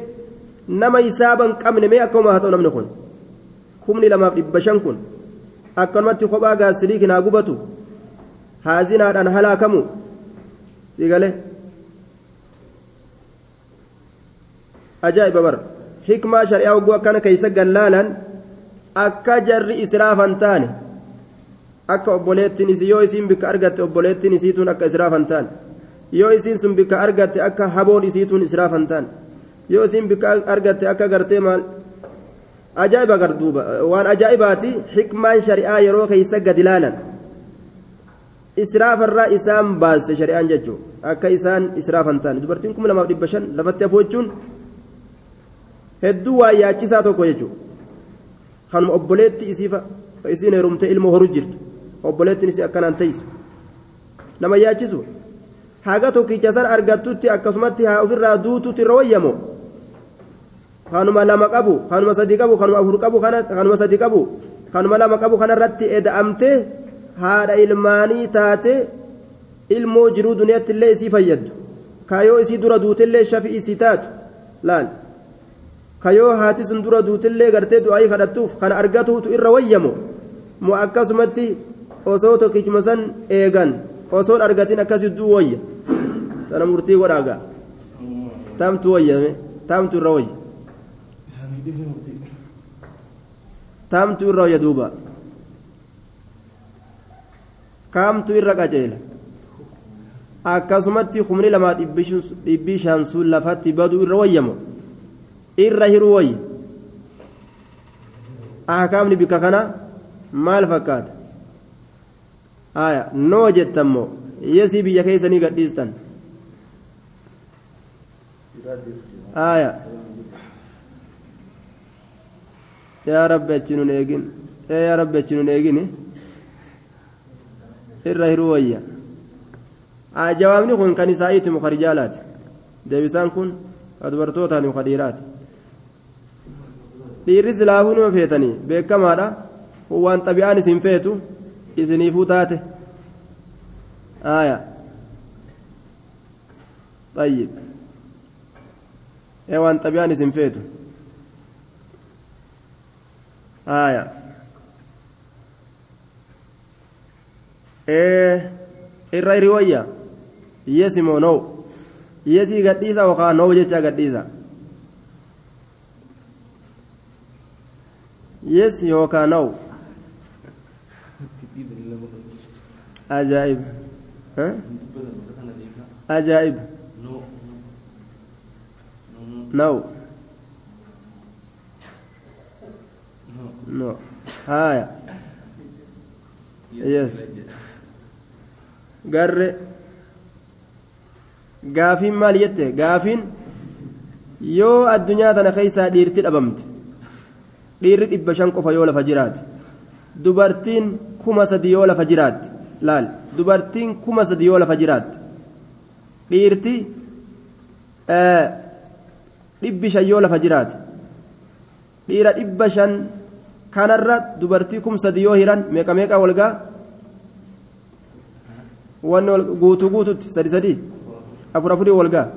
nama hisaaban qabne mee akkuma haa ta'u namni kun kumni lamaaf dhibba shan kun akkanumatti kophaa gaasirii kinaa gubatu haazinaadhaan halaakamu sigalee ajaa'iba bara hikmaa shari'aa hogguu akkana keeysa gallaalan akka jarri israafan taane akka obboleettiin isii yoo isiin bikka argatte obboleettiin isiituun akka israafan taane yoo isiin sun bikka argatte akka haboon isiituun israafan taane yoo isiin bikka argatte akka gartee maal ajaa'iba garduuba waan ajaa'ibaati hikmaan shari'aa yeroo keeysa gad ilaalan israafarraa isaan baaste shari'aan jechuun akka isaan israafan taane dubartiin kuma lamaaf dhibba shan lafatti hafuu jechuun hedduu waa yaachisaa tokko jechuudha kanuma obboleetti isiifa isiin heerumtee ilmoo horu jirtu obboleettiin isii akkanaan teessu. Nama yaachisu haga tokkicha san argattutti akkasumatti haa ofirraa duututti irra wayyamu kanuma lama qabu kanuma sadi qabu kanuma afur qabu kanuma sadi qabu kanuma lama qabu kanarratti eda'amtee haadha ilmaanii taate ilmoo jiruu duniyaatti illee isii fayyaddu. Kaayoo isii dura duutillee shafi isii taatu laal. kayoo haati sun dura duutillee gartee du'aayii kadhattuuf kana argatuutu irra wayyamu moo akkasumatti osoo tokkichuma san eegan osoon argatiin akkasii duu wayya tana murtii godhaagaa taamtu wayyame taamtu irra wayya taamtu irra wayya duuba kaamtu irra qaceela akkasumatti humni lamaa dhibbii shan sun lafatti baduu irra wayyamu irra hiruu wayi ahkaamni bika kana maal fakkaata aya noo jettammoo yesii biyya keessanii gadhiistan. Aya. Yaa rabbi achi nun eegin. Yaa rabbi achi nun eegin irra hiruu wayya. Jawaabni kun kan isaa'iiti muka rijaalaati. Deebisaan kun ka dubartootaani muka dhiiraati. Dhiirri silaafuu nima feetanii beekamaadha. Waan xabi'aan isin feetu isiniifuu taate aya طيب إيه وان طبيان اسم فيتو آية إيه irra riwayya yesi moo no yesii gadhiisa yookaan no jecha gadhiisa yes yookaan no ajaa'ib ajaa'ib no no haya yes garre gaafiin maal jette gaafiin yoo addunyaa tana keessaa dhiirti dhabamte dhiirri dhibba shan qofa yoo lafa jiraate dubartiin kuma sadi yoo lafa jiraatte laal dubartiin kuma sadi yoo lafa jiraatte dhiirti dhibbi shan yoo lafa jiraate dhiira dhibba shan kanarra dubartii kum sadi yoo hiran meeqa meeqa walgaa wanni guutuu guututti sadi sadi afur afurii walgaa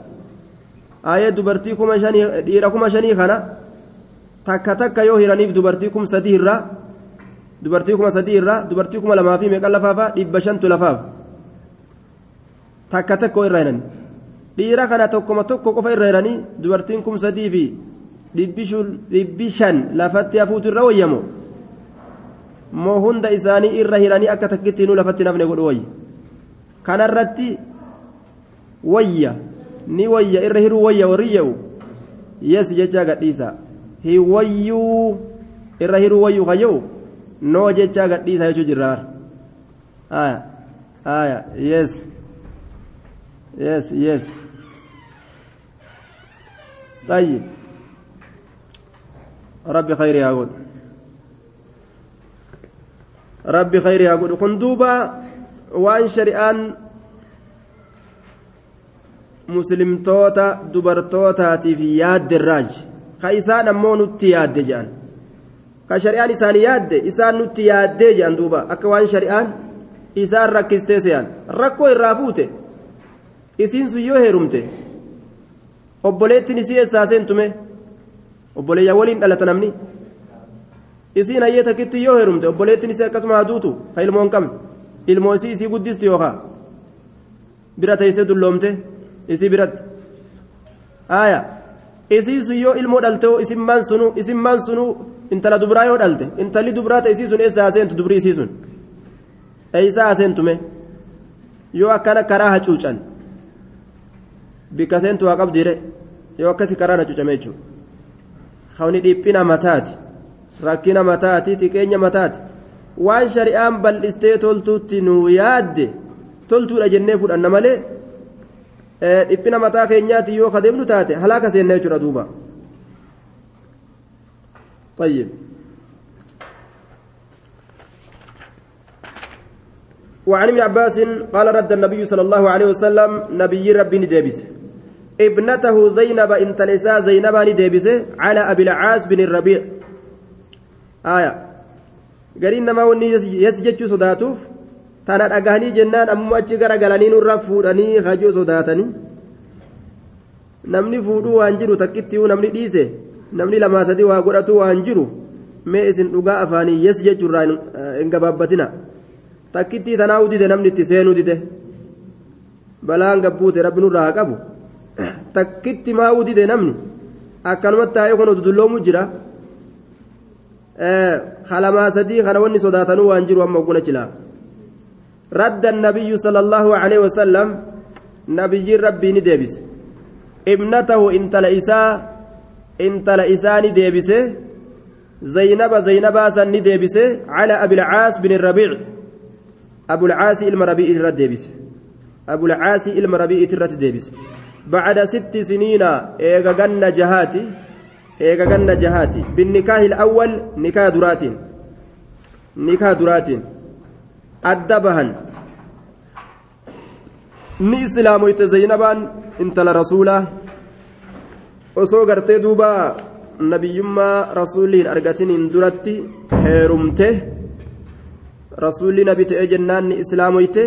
ayee dubartii kuma shanii dhiira kuma shanii kana takka takka yoo hiraniif dubartii kum sadii irraa dubartii kuma sadii irraa dubartii kuma lamaa fi meeqa lafaafa dhibba shantu lafaaf takka takka irra hirani dhiira kana tokkoma tokko qofa irra hiranii dubartiin kum sadii fi dhibbi shan lafatti hafuutu irra wayyamu moo hunda isaanii irra hiranii akka takkittiinuu lafatti nafne godhu wayya kanarratti wayya ni wayya irra hiruu wayya warri ye'u yes jechaa gadhiisa hiwayyuu irra hiruu wayyuu kayyuu noo jechaa gadhiisa jechuu jirraar aya aya yes yes yes طيب ربي خير يا rabbi khayri haa godhu kun duuba waan shari'aan muslimtoota dubartootaatiif yaadde raaj ka isaan ammoo nutti yaadde jedhan ka shari'aan isaanii yaadde isaan nutti yaaddee jedhan duuba akka waan shari'aan isaan rakkistee se'an rakkoo irraa fuute isiin sun yoo heerumte obboleettiin isii eessaa seentume obboleeyyaa waliin dhalata namni isiin hayyee takkitti yoo heerumte obboleettiin isii akkasuma haa duutu ka qabne ilmoo isii isii guddisti yookaa bira teessee dulloomte isii biratti aaya isii sun yoo ilmoo dhalte isin maan sunu isin maan sunu intala dubraa yoo dhalte intalli dubraa ta isii sun eessa haseentu dubrii isii sun eeysaa haseentume yoo akkana karaa hacuucan bikka seentu haa qabdiire yoo akkasi karaan hacuucame jechuudha hawni dhiphina mataati rakkina mataati xiqqeenya mataati waan shari'aan bal'istee toltuutti nuu yaadde toltuudha jennee fudhanna malee dhiphina mataa keenyaati yoo kadeemnu taate halaaka seenna jechuudha duuba. وعن ابن عباس قال رد النبي صلى الله عليه وسلم نبي ربي ندبس ابنته زينب انت لسا زينب ندبس على ابي العاص بن الربيع آية قرين نما وني يسجد صداتوف tana dhagahanii jennaan ammoo achi gara galanii nurra fuudhanii hajuu sodaatanii namni fuudhuu waan jiru takkittii namni dhiise namni lamaa sadii waa godhatu waan jiru mee isin dhugaa afaanii yes jechuurraa hin gabaabbatina takkittii tanaa udide namni itti seenuu dide balaan gabbuute rabbi nurraa haa qabu takkitti maa udide namni akkanumatti taa'ee kun dudulloomu jira halamaa sadii kana wanni sodaatanuu waan jiru amma ogguna chilaa. رد النبي صلى الله عليه وسلم نبي ربي نديبس ابنته انت لإساء انت لإساء نديبس زينب زينب سن نديبس على أبي العاص بن الربيع. أبو العاص المربيع الرديبس أبو العاص المربيع الرديبس بعد ست سنين إيغا جن جهاتي إيغا جن جهاتي. بالنكاح الأول نكاح دراتين. نكاح دراتين. Adda bahan ni islaamoyte zaynabaan intala rasuulaa osoo gartee duuba nabiyyummaa rasuulli hin argatiniin duratti heerumte. Rasuulli nabi ta'ee jennaan ni islaamoyte.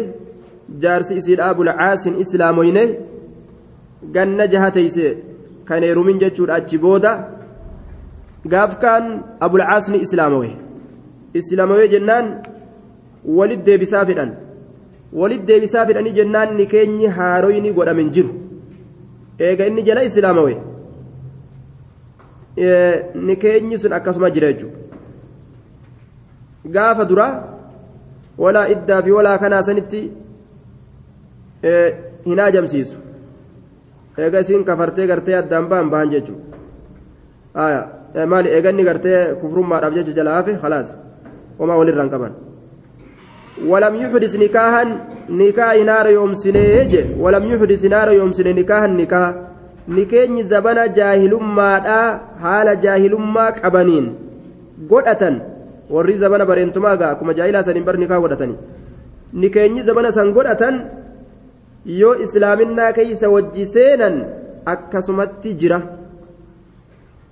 Jaarsi isiidha abulcaasin islaamoyne. Ganna jahateyse kan heerumin jechuudha achi booda. Gaaf kaan abulcaas ni islaamowe islaamowe jennaan walit deebisaa fedhan. Walit deebisaa fedhanii jennaan ni keenyi haaroyni godhamen jiru. Eega inni jala islaamawe ni keenyi sun akkasuma jira jechuudha. Gaafa duraa walaa iddaa fi walaa kanaa sanitti hin ajamsiisu eega isiin kafartee gartee addaan ba'an ba'an jechuudha. Maali? Eeganni gartee kufrummaadhaaf jecha jala hafe? Khalaas. Homaa walirraan qaban. ولم يحدث نكاحا نكاح نار يوم سنيج ولم يحدث نار يوم سني نكين زبنا جاهل ما حال جاهل ما قبنين godhatan warri zabana bareentumaa gaa akkuma jaahilaa saniin bar nikaa godhatani nikeenyi zabana san godhatan yoo islaaminaa keeysa wajji seenan akkasumatti jira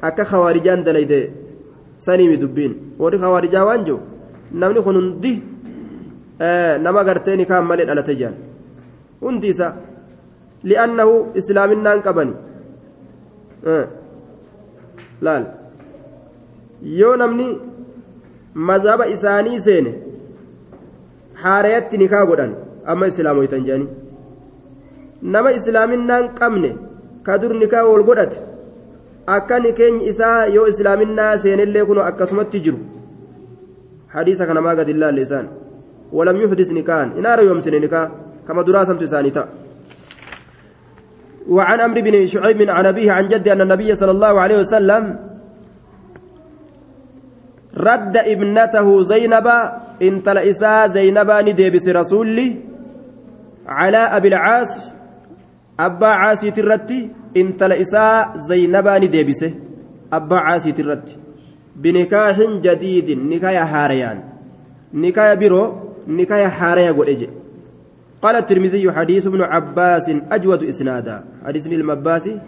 akka khawaarijaan dalayde saniimi dubbiin warri khawaarijaa waan jiru namni kun hundi nama gartee nikaan malee dhalate jedhan hundi isa li'annahu islaaminaan qabani. Laal. Yoo namni mazhaba isaanii seene haarayatti nikaa godhan amma islaamoytan jedhanii nama islaaminaan qabne ka dur nikaa wal godhate akka nikeenyi isaa yoo islaaminaa seenellee kun akkasumatti jiru. Hadiisa kanamaa gadi ilaalle isaan ولم يحدث نكاحا إن أرى يوم سن كما دراسة تسانيتا وعن أمر بن شعيب عن أبيه عن جده أن النبي صلى الله عليه وسلم رد ابنته زينب إن تلئسا زينب نديبس رسولي على أبي العاص أبا عاسي ترتي إن تلئسا زينب نديبس أبا عاسي ترتي. بنكاح جديد نكاح هاريان. نكاية برو نكاية حارية قل قال الترمذي حديث ابن عباس أجود إسنادا حديث المباسي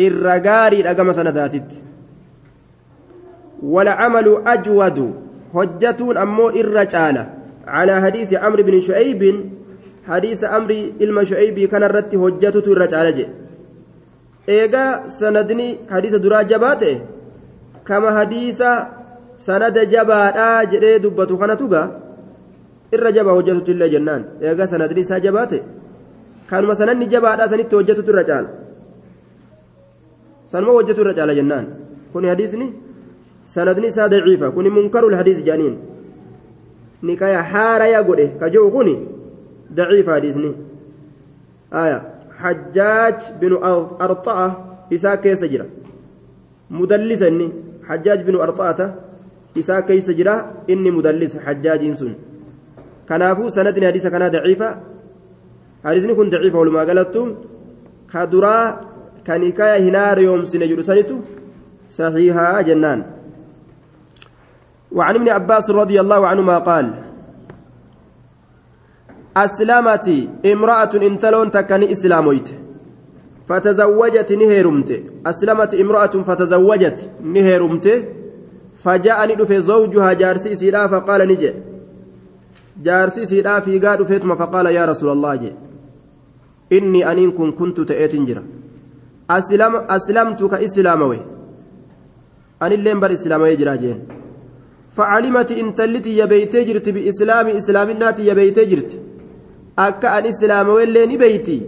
الرقاري رقم سنداتت والعمل أجود حجة أمو الرجالة على حديث عمرو بن شعيب حديث أمري إلما شعيب كان الرت حجة الرجالة إيجا سندني حديث درا جباته كما حديث سند جباتا جري دبتو خنتوغا irra jabaa hojjetutu illee jennaan eegaa sanadni isaa jabaate kanuma sananni jabaadhaa sanitti hojjetutu irra caala sanuma hojjetu irra caala jennaan kuni hadiisni sanadni isaa daciifa kuni munkarul hadiis jedhaniin nikaya haaraya godhe ka jiru kuni daciifa hadiisni aya حجاج بن أرطاء إساء كيس جرا مدلس إني حجاج بن أرطاء إساء كيس جرا إني مدلس حجاج سن kanaa daciifa hadiisni kun daciifa walumaa galattu ka duraa kan ikaya hinaara yoomsine jedhu sanitu saxiihaa jennaan وعن ابن عباس رضي الله عنهما قال أسلمت امرأة انتلون تكني إسلامويت فتزوجت نهيرمت أسلمت امرأة فتزوجت نهيرمت فجاءني دفي زوجها جارسي سيرا فقال نجي jaarsi isiidhaa fiigaa dhufeetuma faqaala yaa rasuulallah jee inni aniin kun kuntu ta'eetin jira aslamtu ka islaamawe anilleen bar islaamawee jira jeen تلتي يبيتي جرت بإسلام إسلام الناتي يبيتي جرت أكا أن إسلام وين بيتي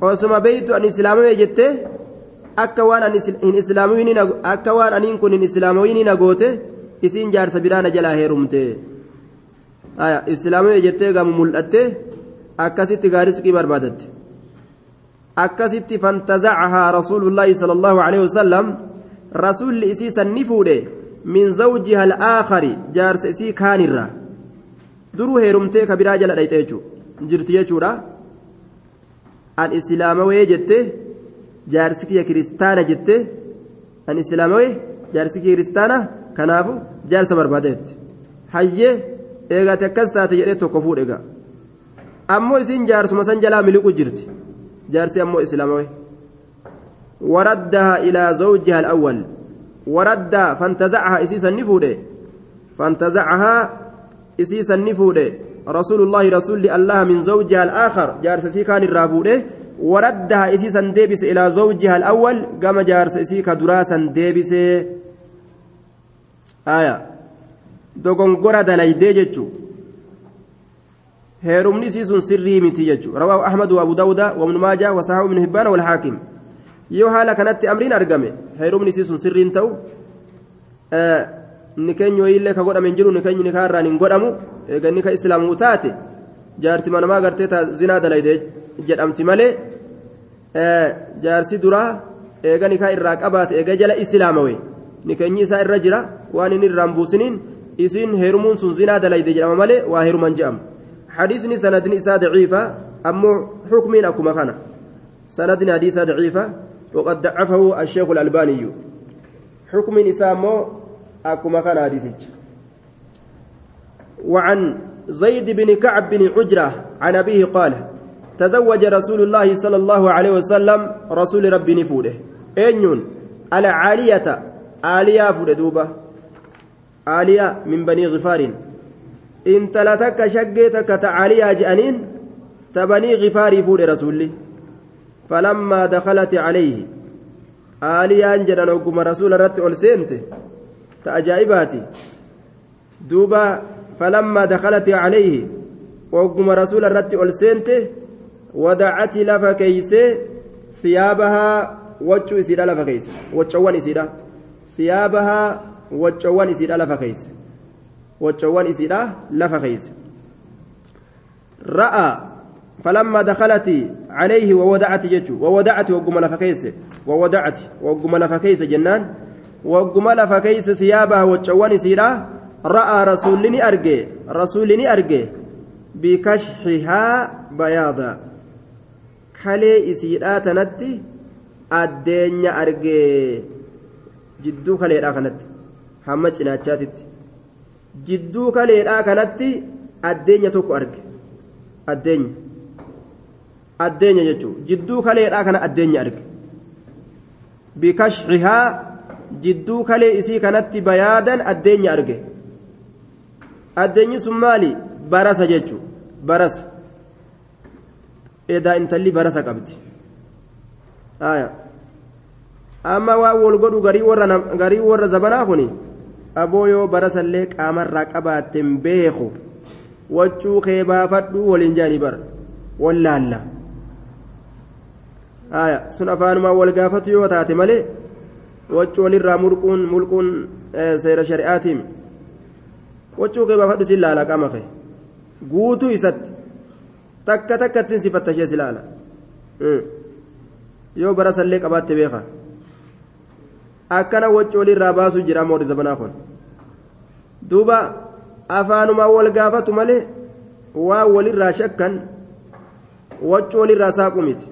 osuma beeytu an islaamawee jette akka waan akka waan aniin kun hin islaamawini na goote isiin jaarsa biraana jalaa heerumte islaamawee jettee gaamu mul'atte akkasitti gaarisqii barbaadatte akkasitti fantazacahaa rasuulullaahi sala allahu aleyhi wasalam rasuulli isii san ni fuudhe min zawjiha al'aakari jaarsa isii kaanirra duruu heerumtee ka biraa jala dhayxe jechuu jirti jechuudha an islaamawee jette jaarsi kiyya kiristaana jette an islaamawee jaarsi kiyya kiristaana kanaafu jaarsa barbaadeette hayyee eegate akkas taate jedhee tokko fuudhega ammoo isiin jaarsuma san jalaa miliqu jirti jaarsi ammoo islaamawee waraddaha ilaa zawjiha alawwal waraddaa fantazacaha isii san ni fuudhe fantazacahaa isii san ni fuudhe رسول الله رسول الله من زوجها الآخر جارس سيكان الرافودة وردها إسيسا ديبس إلى زوجها الأول قام جارس إسيكا دراسا ديبس آية dogongora dalaydee jechuun heerumni isiisun sirrii miti jechuudha rawaahu ahmad wa abu daawuda wa ibnu maajaa wa sahabu ibnu hibbaana wal haakim yoo haala kanatti amriin argame heerumni isiisun sirriin ta'u ni keenya wayiillee ka godhame hin jiru ni keenya ni kaarraan hin godhamu eega ni ka islaamuu taate jaarti manamaa gartee taa zinaa dalaydee jedhamti malee jaarsi duraa eega ni kaa irraa qabaate eega jala islaamawe ni keenyi isaa irra jira waan inni irraan buusiniin isiin heerumuun sun zinaa dalayde jedhama malee waa heeruman jedhama hadiisni sanadni isaa daciifa ammoo xukmiin akkuma kana sanadni hadiisaa daciifa وقد ضعفه الشيخ الألباني حكم إسامه أكما كان حديثك وعن زيد بن كعب بن عجرة عن أبيه قال تزوج رسول الله صلى الله عليه وسلم رسول ربي نفوده أين العالية آلية فردوبة آلية من بني غفار. إن تلتك شقيتك تعالية جأنين تبني غفار فود رسولي. فلما دخلت عليه آلية جنان وقم رسول رت ألسنت تأجائباتي. دوبا فلما دخلت عليه وقم رسول رت ألسنت ودعت لف كيسي ثيابها وجه إسيدا لف كيسي وجوان إسيدا ثيابها وجوان إسيدا لف كيسي وجوان إسيدا لف كيسي رأى فلما دخلت عليه وودعت ججو وودعت وقم لفكيس وودعت وقم لفكيس جنان وقم لفكيس ثيابها وجوان سيرا رأى رسولني أرجي رسولني أرجي بكشحها بياضا كلي إسيرا تنتي الدنيا أرجي جدو كلي كانت hamma cinaachaatitti. Jidduu kaleedhaa kanatti addeenya tokko arge. Addeenya. Addeenya jechuun jidduu kaleedhaa kana addeenya arge. Bikashxihaa jidduu kalee isii kanatti bayaadan addeenya arge. Addeenyi sun maali? Barasa jechuun barasa. Edaa intalli barasa qabdi. Amma waan wal godhu garii warra zabanaa kuni. Aboo yoo barasallee qaamarraa qabaatten beeku. Waccuu kee baafadhu waliin jaanii bara. Wallaalla sun afaanumaa wal gaafatu yoo taate malee waccuu walirraa mulquun mulquun seera shari'aatiin. Waccuu kee baafadhu si laala qaama kee. Guutuu isatti. Takka takkattiin si fattashee si laala. Yoo barasallee qabaatte beeka akkana waccool irraa baasuu jira moori zabanaa kun. Duuba afaanuma wal gaafatu malee waa walirraa shakkan waccool irraa saaqu miti.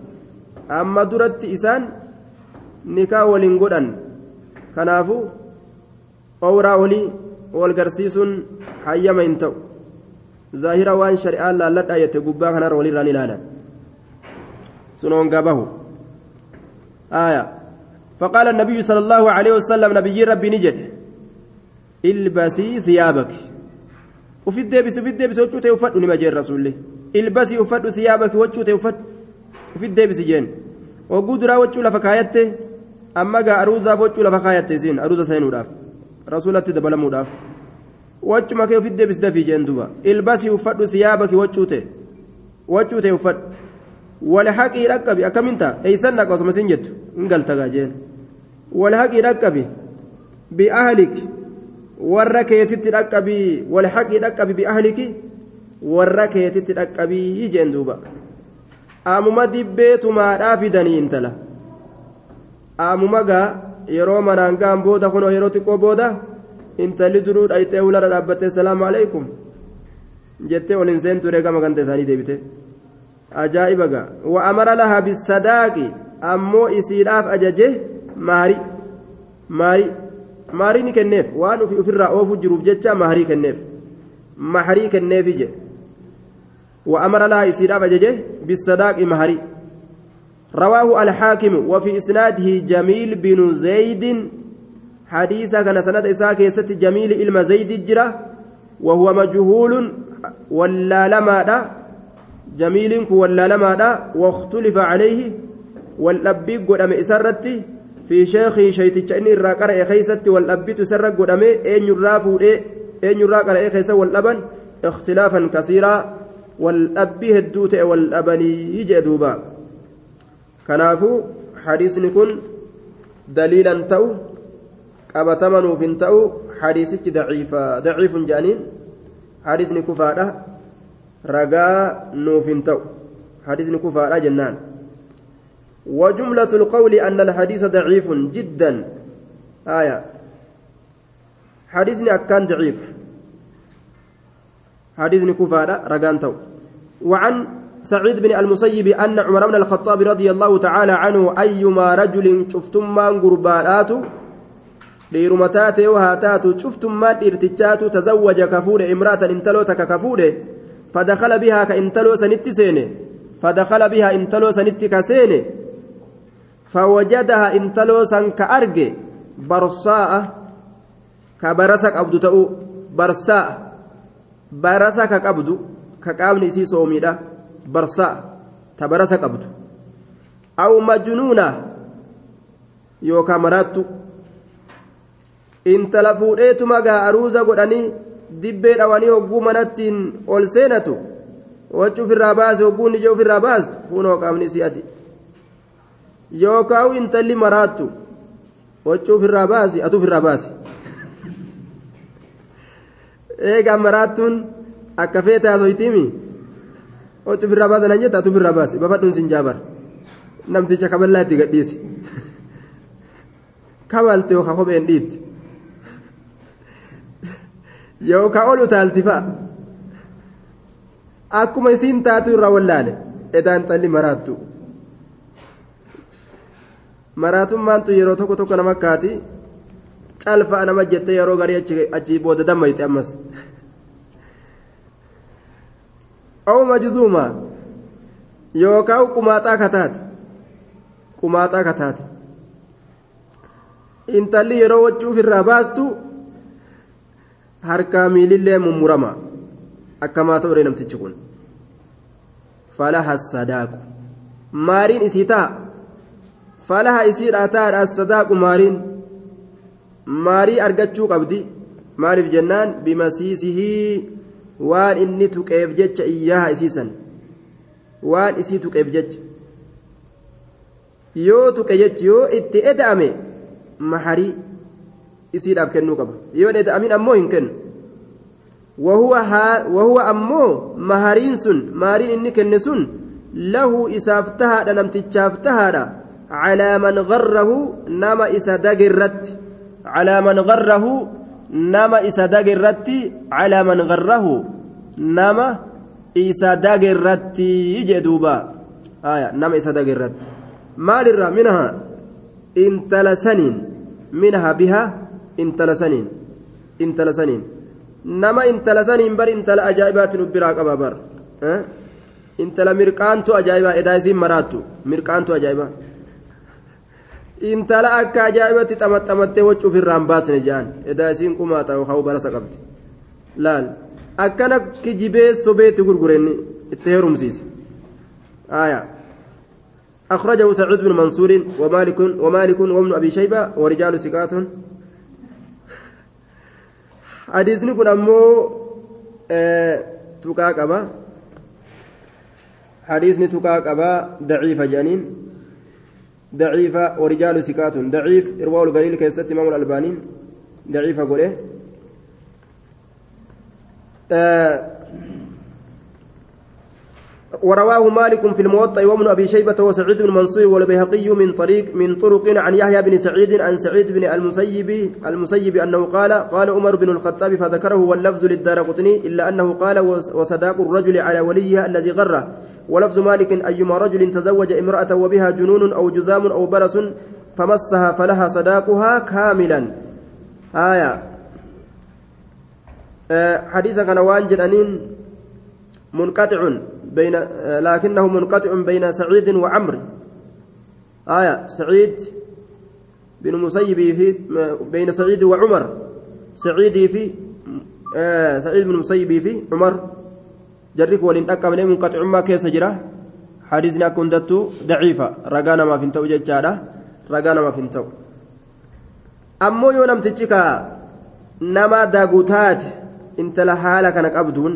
Amma duratti isaan nikaa waliin godhan. Kanaafu owraa olii wal garsiisuun hayyama hin ta'u. Zaahira waan shari'aan laalladhaa yette gubbaa kanarra walirraan ilaalan sunoon gabahu aayaa. فقال النبي صلى الله عليه وسلم نبي ربي نجد البسي ثيابك. وفي الدبس وفي الدبس وجوته وفد نما جاء الرسول البسي وفد ثيابك وجوته وفد. وفي الدبس جين. وقدرا وجو لفكايته أما جاء أروزا وجو لفكايته زين أروزا سينوداف رسولة دبلموداف وجو كيف في الدبس دفي جين دوبا. البسي وفد ثيابك وجوته وجوته وفد. walhaqii dhaqqabi akkaminta eeysan dhaqa osuma isin jettu hin bi'ahlik warra keetitti dhaqqabii walhaqii dhaqqabi bi'ahliki warra keetitti dhaqqabii jeen duuba aamuma dibbeetumaadhaa fidanii intala aamuma gaa yeroo manaan gaan booda kunoo yeroo xiqqoo booda intalli duruu dhayxee hulara dhaabbattee salaamu alaikum jettee ol hin seentu gama ganta isaanii deebite ajaa'iba gaa wa'amara lahaa bisadaaqi ammoo isiidhaaf ajaje maari maari maarii ni kenneef waan ufi ofirraa oofu jiruuf jecha maharii kenneef maharii kenneefi je wa'amara lahaa isiidhaaf ajaje bisadaaqi maharii رواه الحاكم وفي إسناده جميل بن زيد حديثا كان سند إساك يست جميل إلما زيد الجرة وهو مجهول ولا لما جميل ولا لما واختلف عليه والأبي قدام في شيخي شيتش إني الراقر خيستي والأبي تسرق قدام أين يرافو أين يراقر خيسة والأبن اختلافا كثيرا والأبي هدوت والأبني يجي دوبا كنافو حديثني كن دليلا تو قبتمنوا في تو حديثك ضعيفا ضعيف جانين ragaa nuuf hin ta'u. حديث كفار جنان وجملة القول أن الحديث ضعيف جدا. آية. حديث أكان ضعيف. حديث كفار رقان تو. وعن سعيد بن المسيب أن عمر بن الخطاب رضي الله تعالى عنه أيما رجل شفتم من قربانات ليرمتات وهاتات شفتم من ارتجات تزوج كفور امرأة انتلوتك كفور فدخل بها كإنتلو سنت سينة فدخل بها إنتلو سنت كسين فوجدها إنتلو سن كأرج برصاء كبرسك أبدو تأو برصاء برسك أبدو كقابن إسي صوميدا برصاء تبرسك أبدو أو مجنونة يوكا مراتو intala fuudheetuma gaa aruuza godhanii dibbee dhawanii hogguu manattiin ol seenatu wacci ofirraa baase hogguun ija ofirraa baastu kunoo qaamni si'ati yookaan intalli maraattu wacci ofirraa baasi atu ofirraa baasi. Eegaa maraattuun akka feete haasoytiimi wacci ofirraa baasan jetta atu ofirraa baasi. Babadhuun sin jaabar namticha kaballaa itti gadhiisi. Kabalte yookaan kopheen dhiitti. yookaan ol utaalti fa'a. Akkuma isiin taatu irraa wallaale. Edaan xalli maraattu maraatummaantu yeroo tokko tokko nama kaati calfa'a nama jettee yeroo garii achii booda dammayte ammas. Aw majzuuma yookaan qumaaxaa kataate qumaaxaa kataate intalli yeroo wachuuf irraa baastu harkaa miilillee mummurama. Akkamaa ta'u namtichi kun. Falaha sadaaqu maariin isii ta'a falaha isiidhaa ta'adha sadaaqu maariin maarii argachuu qabdi maaliif jennaan bimasiisihii waan inni tuqeef jecha iyyaha isiisan waan isii tuqeef jecha yoo tuqe jechi yoo itti eda'ame maharii isiidhaaf kennuu qaba yoo hin eda'amin ammoo hin kennu وهو أمو مهارين سن مارين إني كنسون له إساف تهادا نمتشاف تهادا على من غره نما إسا دقرت على من غره نما إسا دقرت على من غره نما إسا دقرت يجدوبا آية نما إسا دقرت مال الرا منها انتلسنين. منها بها انتلسنين. انتلسنين. nama intala saniin bar intala ajaa'ibaatiin ubbiraa qaba bar intala mirqaantu ajaa'ibaa edaa isiin maraattu mirqaantu ajaa'ibaa intala akka ajaa'ibatti xamaxamattee wacuuf irraan baasne jedhan edaa isiin kumaa ta'u haa barasa qabdi laal akkana kijibee sobeetti gurgurenni itti heerumsiise آية أخرجه سعيد بن منصور ومالك ومالك وابن أبي شيبة ورجال ثقات hadiisni kun ammoo tuqaa qaba hadiisni tuqaa qaba jedhaniin daciifa warijaalu sikaatun daciif irwaa'ul galiil keessatti imaamul albaaniin daciifa godhe. ورواه مالك في الموطأ وابن أبي شيبة وسعيد بن منصور والبيهقي من طريق من طرق عن يحيى بن سعيد عن سعيد بن المسيب المسيب أنه قال قال عمر بن الخطاب فذكره واللفظ للدار قطني إلا أنه قال وصداق الرجل على وليه الذي غره ولفظ مالك أيما رجل تزوج امرأة وبها جنون أو جزام أو برس فمسها فلها صداقها كاملا. آية. أه حديث كان وانجل أنين منقطع بين لكنه منقطع بين سعيد وعمر آية. سعيد بن مسيب في بين سعيد وعمر. سعيد في آه سعيد بن مسيب في عمر. جرك ولين أكمل منقطع ما كيس جرا حديثنا كنت ضعيفة رجانا ما فنتو ججارة رجانا ما فنتو أمو يونم تجيكا نما داغوتات انت لحالك أنك أبدون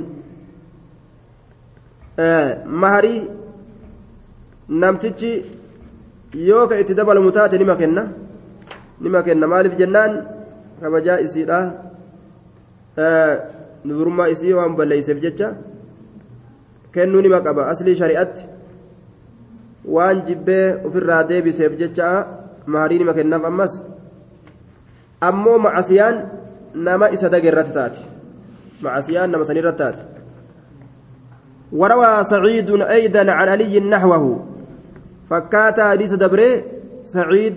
maharii namtichi yoo ka itti dabalamu taate nima kenna nima kenna maaliif jennaan kabajaa isiidha nurummaa isii waan balleeyseef jecha kennuu nima qaba aslii shari'atti waan jibbee ofirraa deebiseef jecha maharii nima kennaaf ammas ammoo macasiyaan nama isa dage irratti taate macasiyaan nama sanirratti taate وروى سعيد أيضا عن علي نحوه فكات حديث دبري سعيد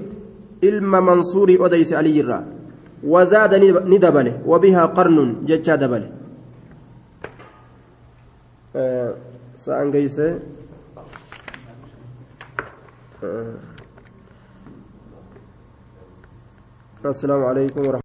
إلما منصور أديس علي الرا وزاد ندبله وبها قرن جتشا دبله أه سأنجيس أه. السلام عليكم ورحمة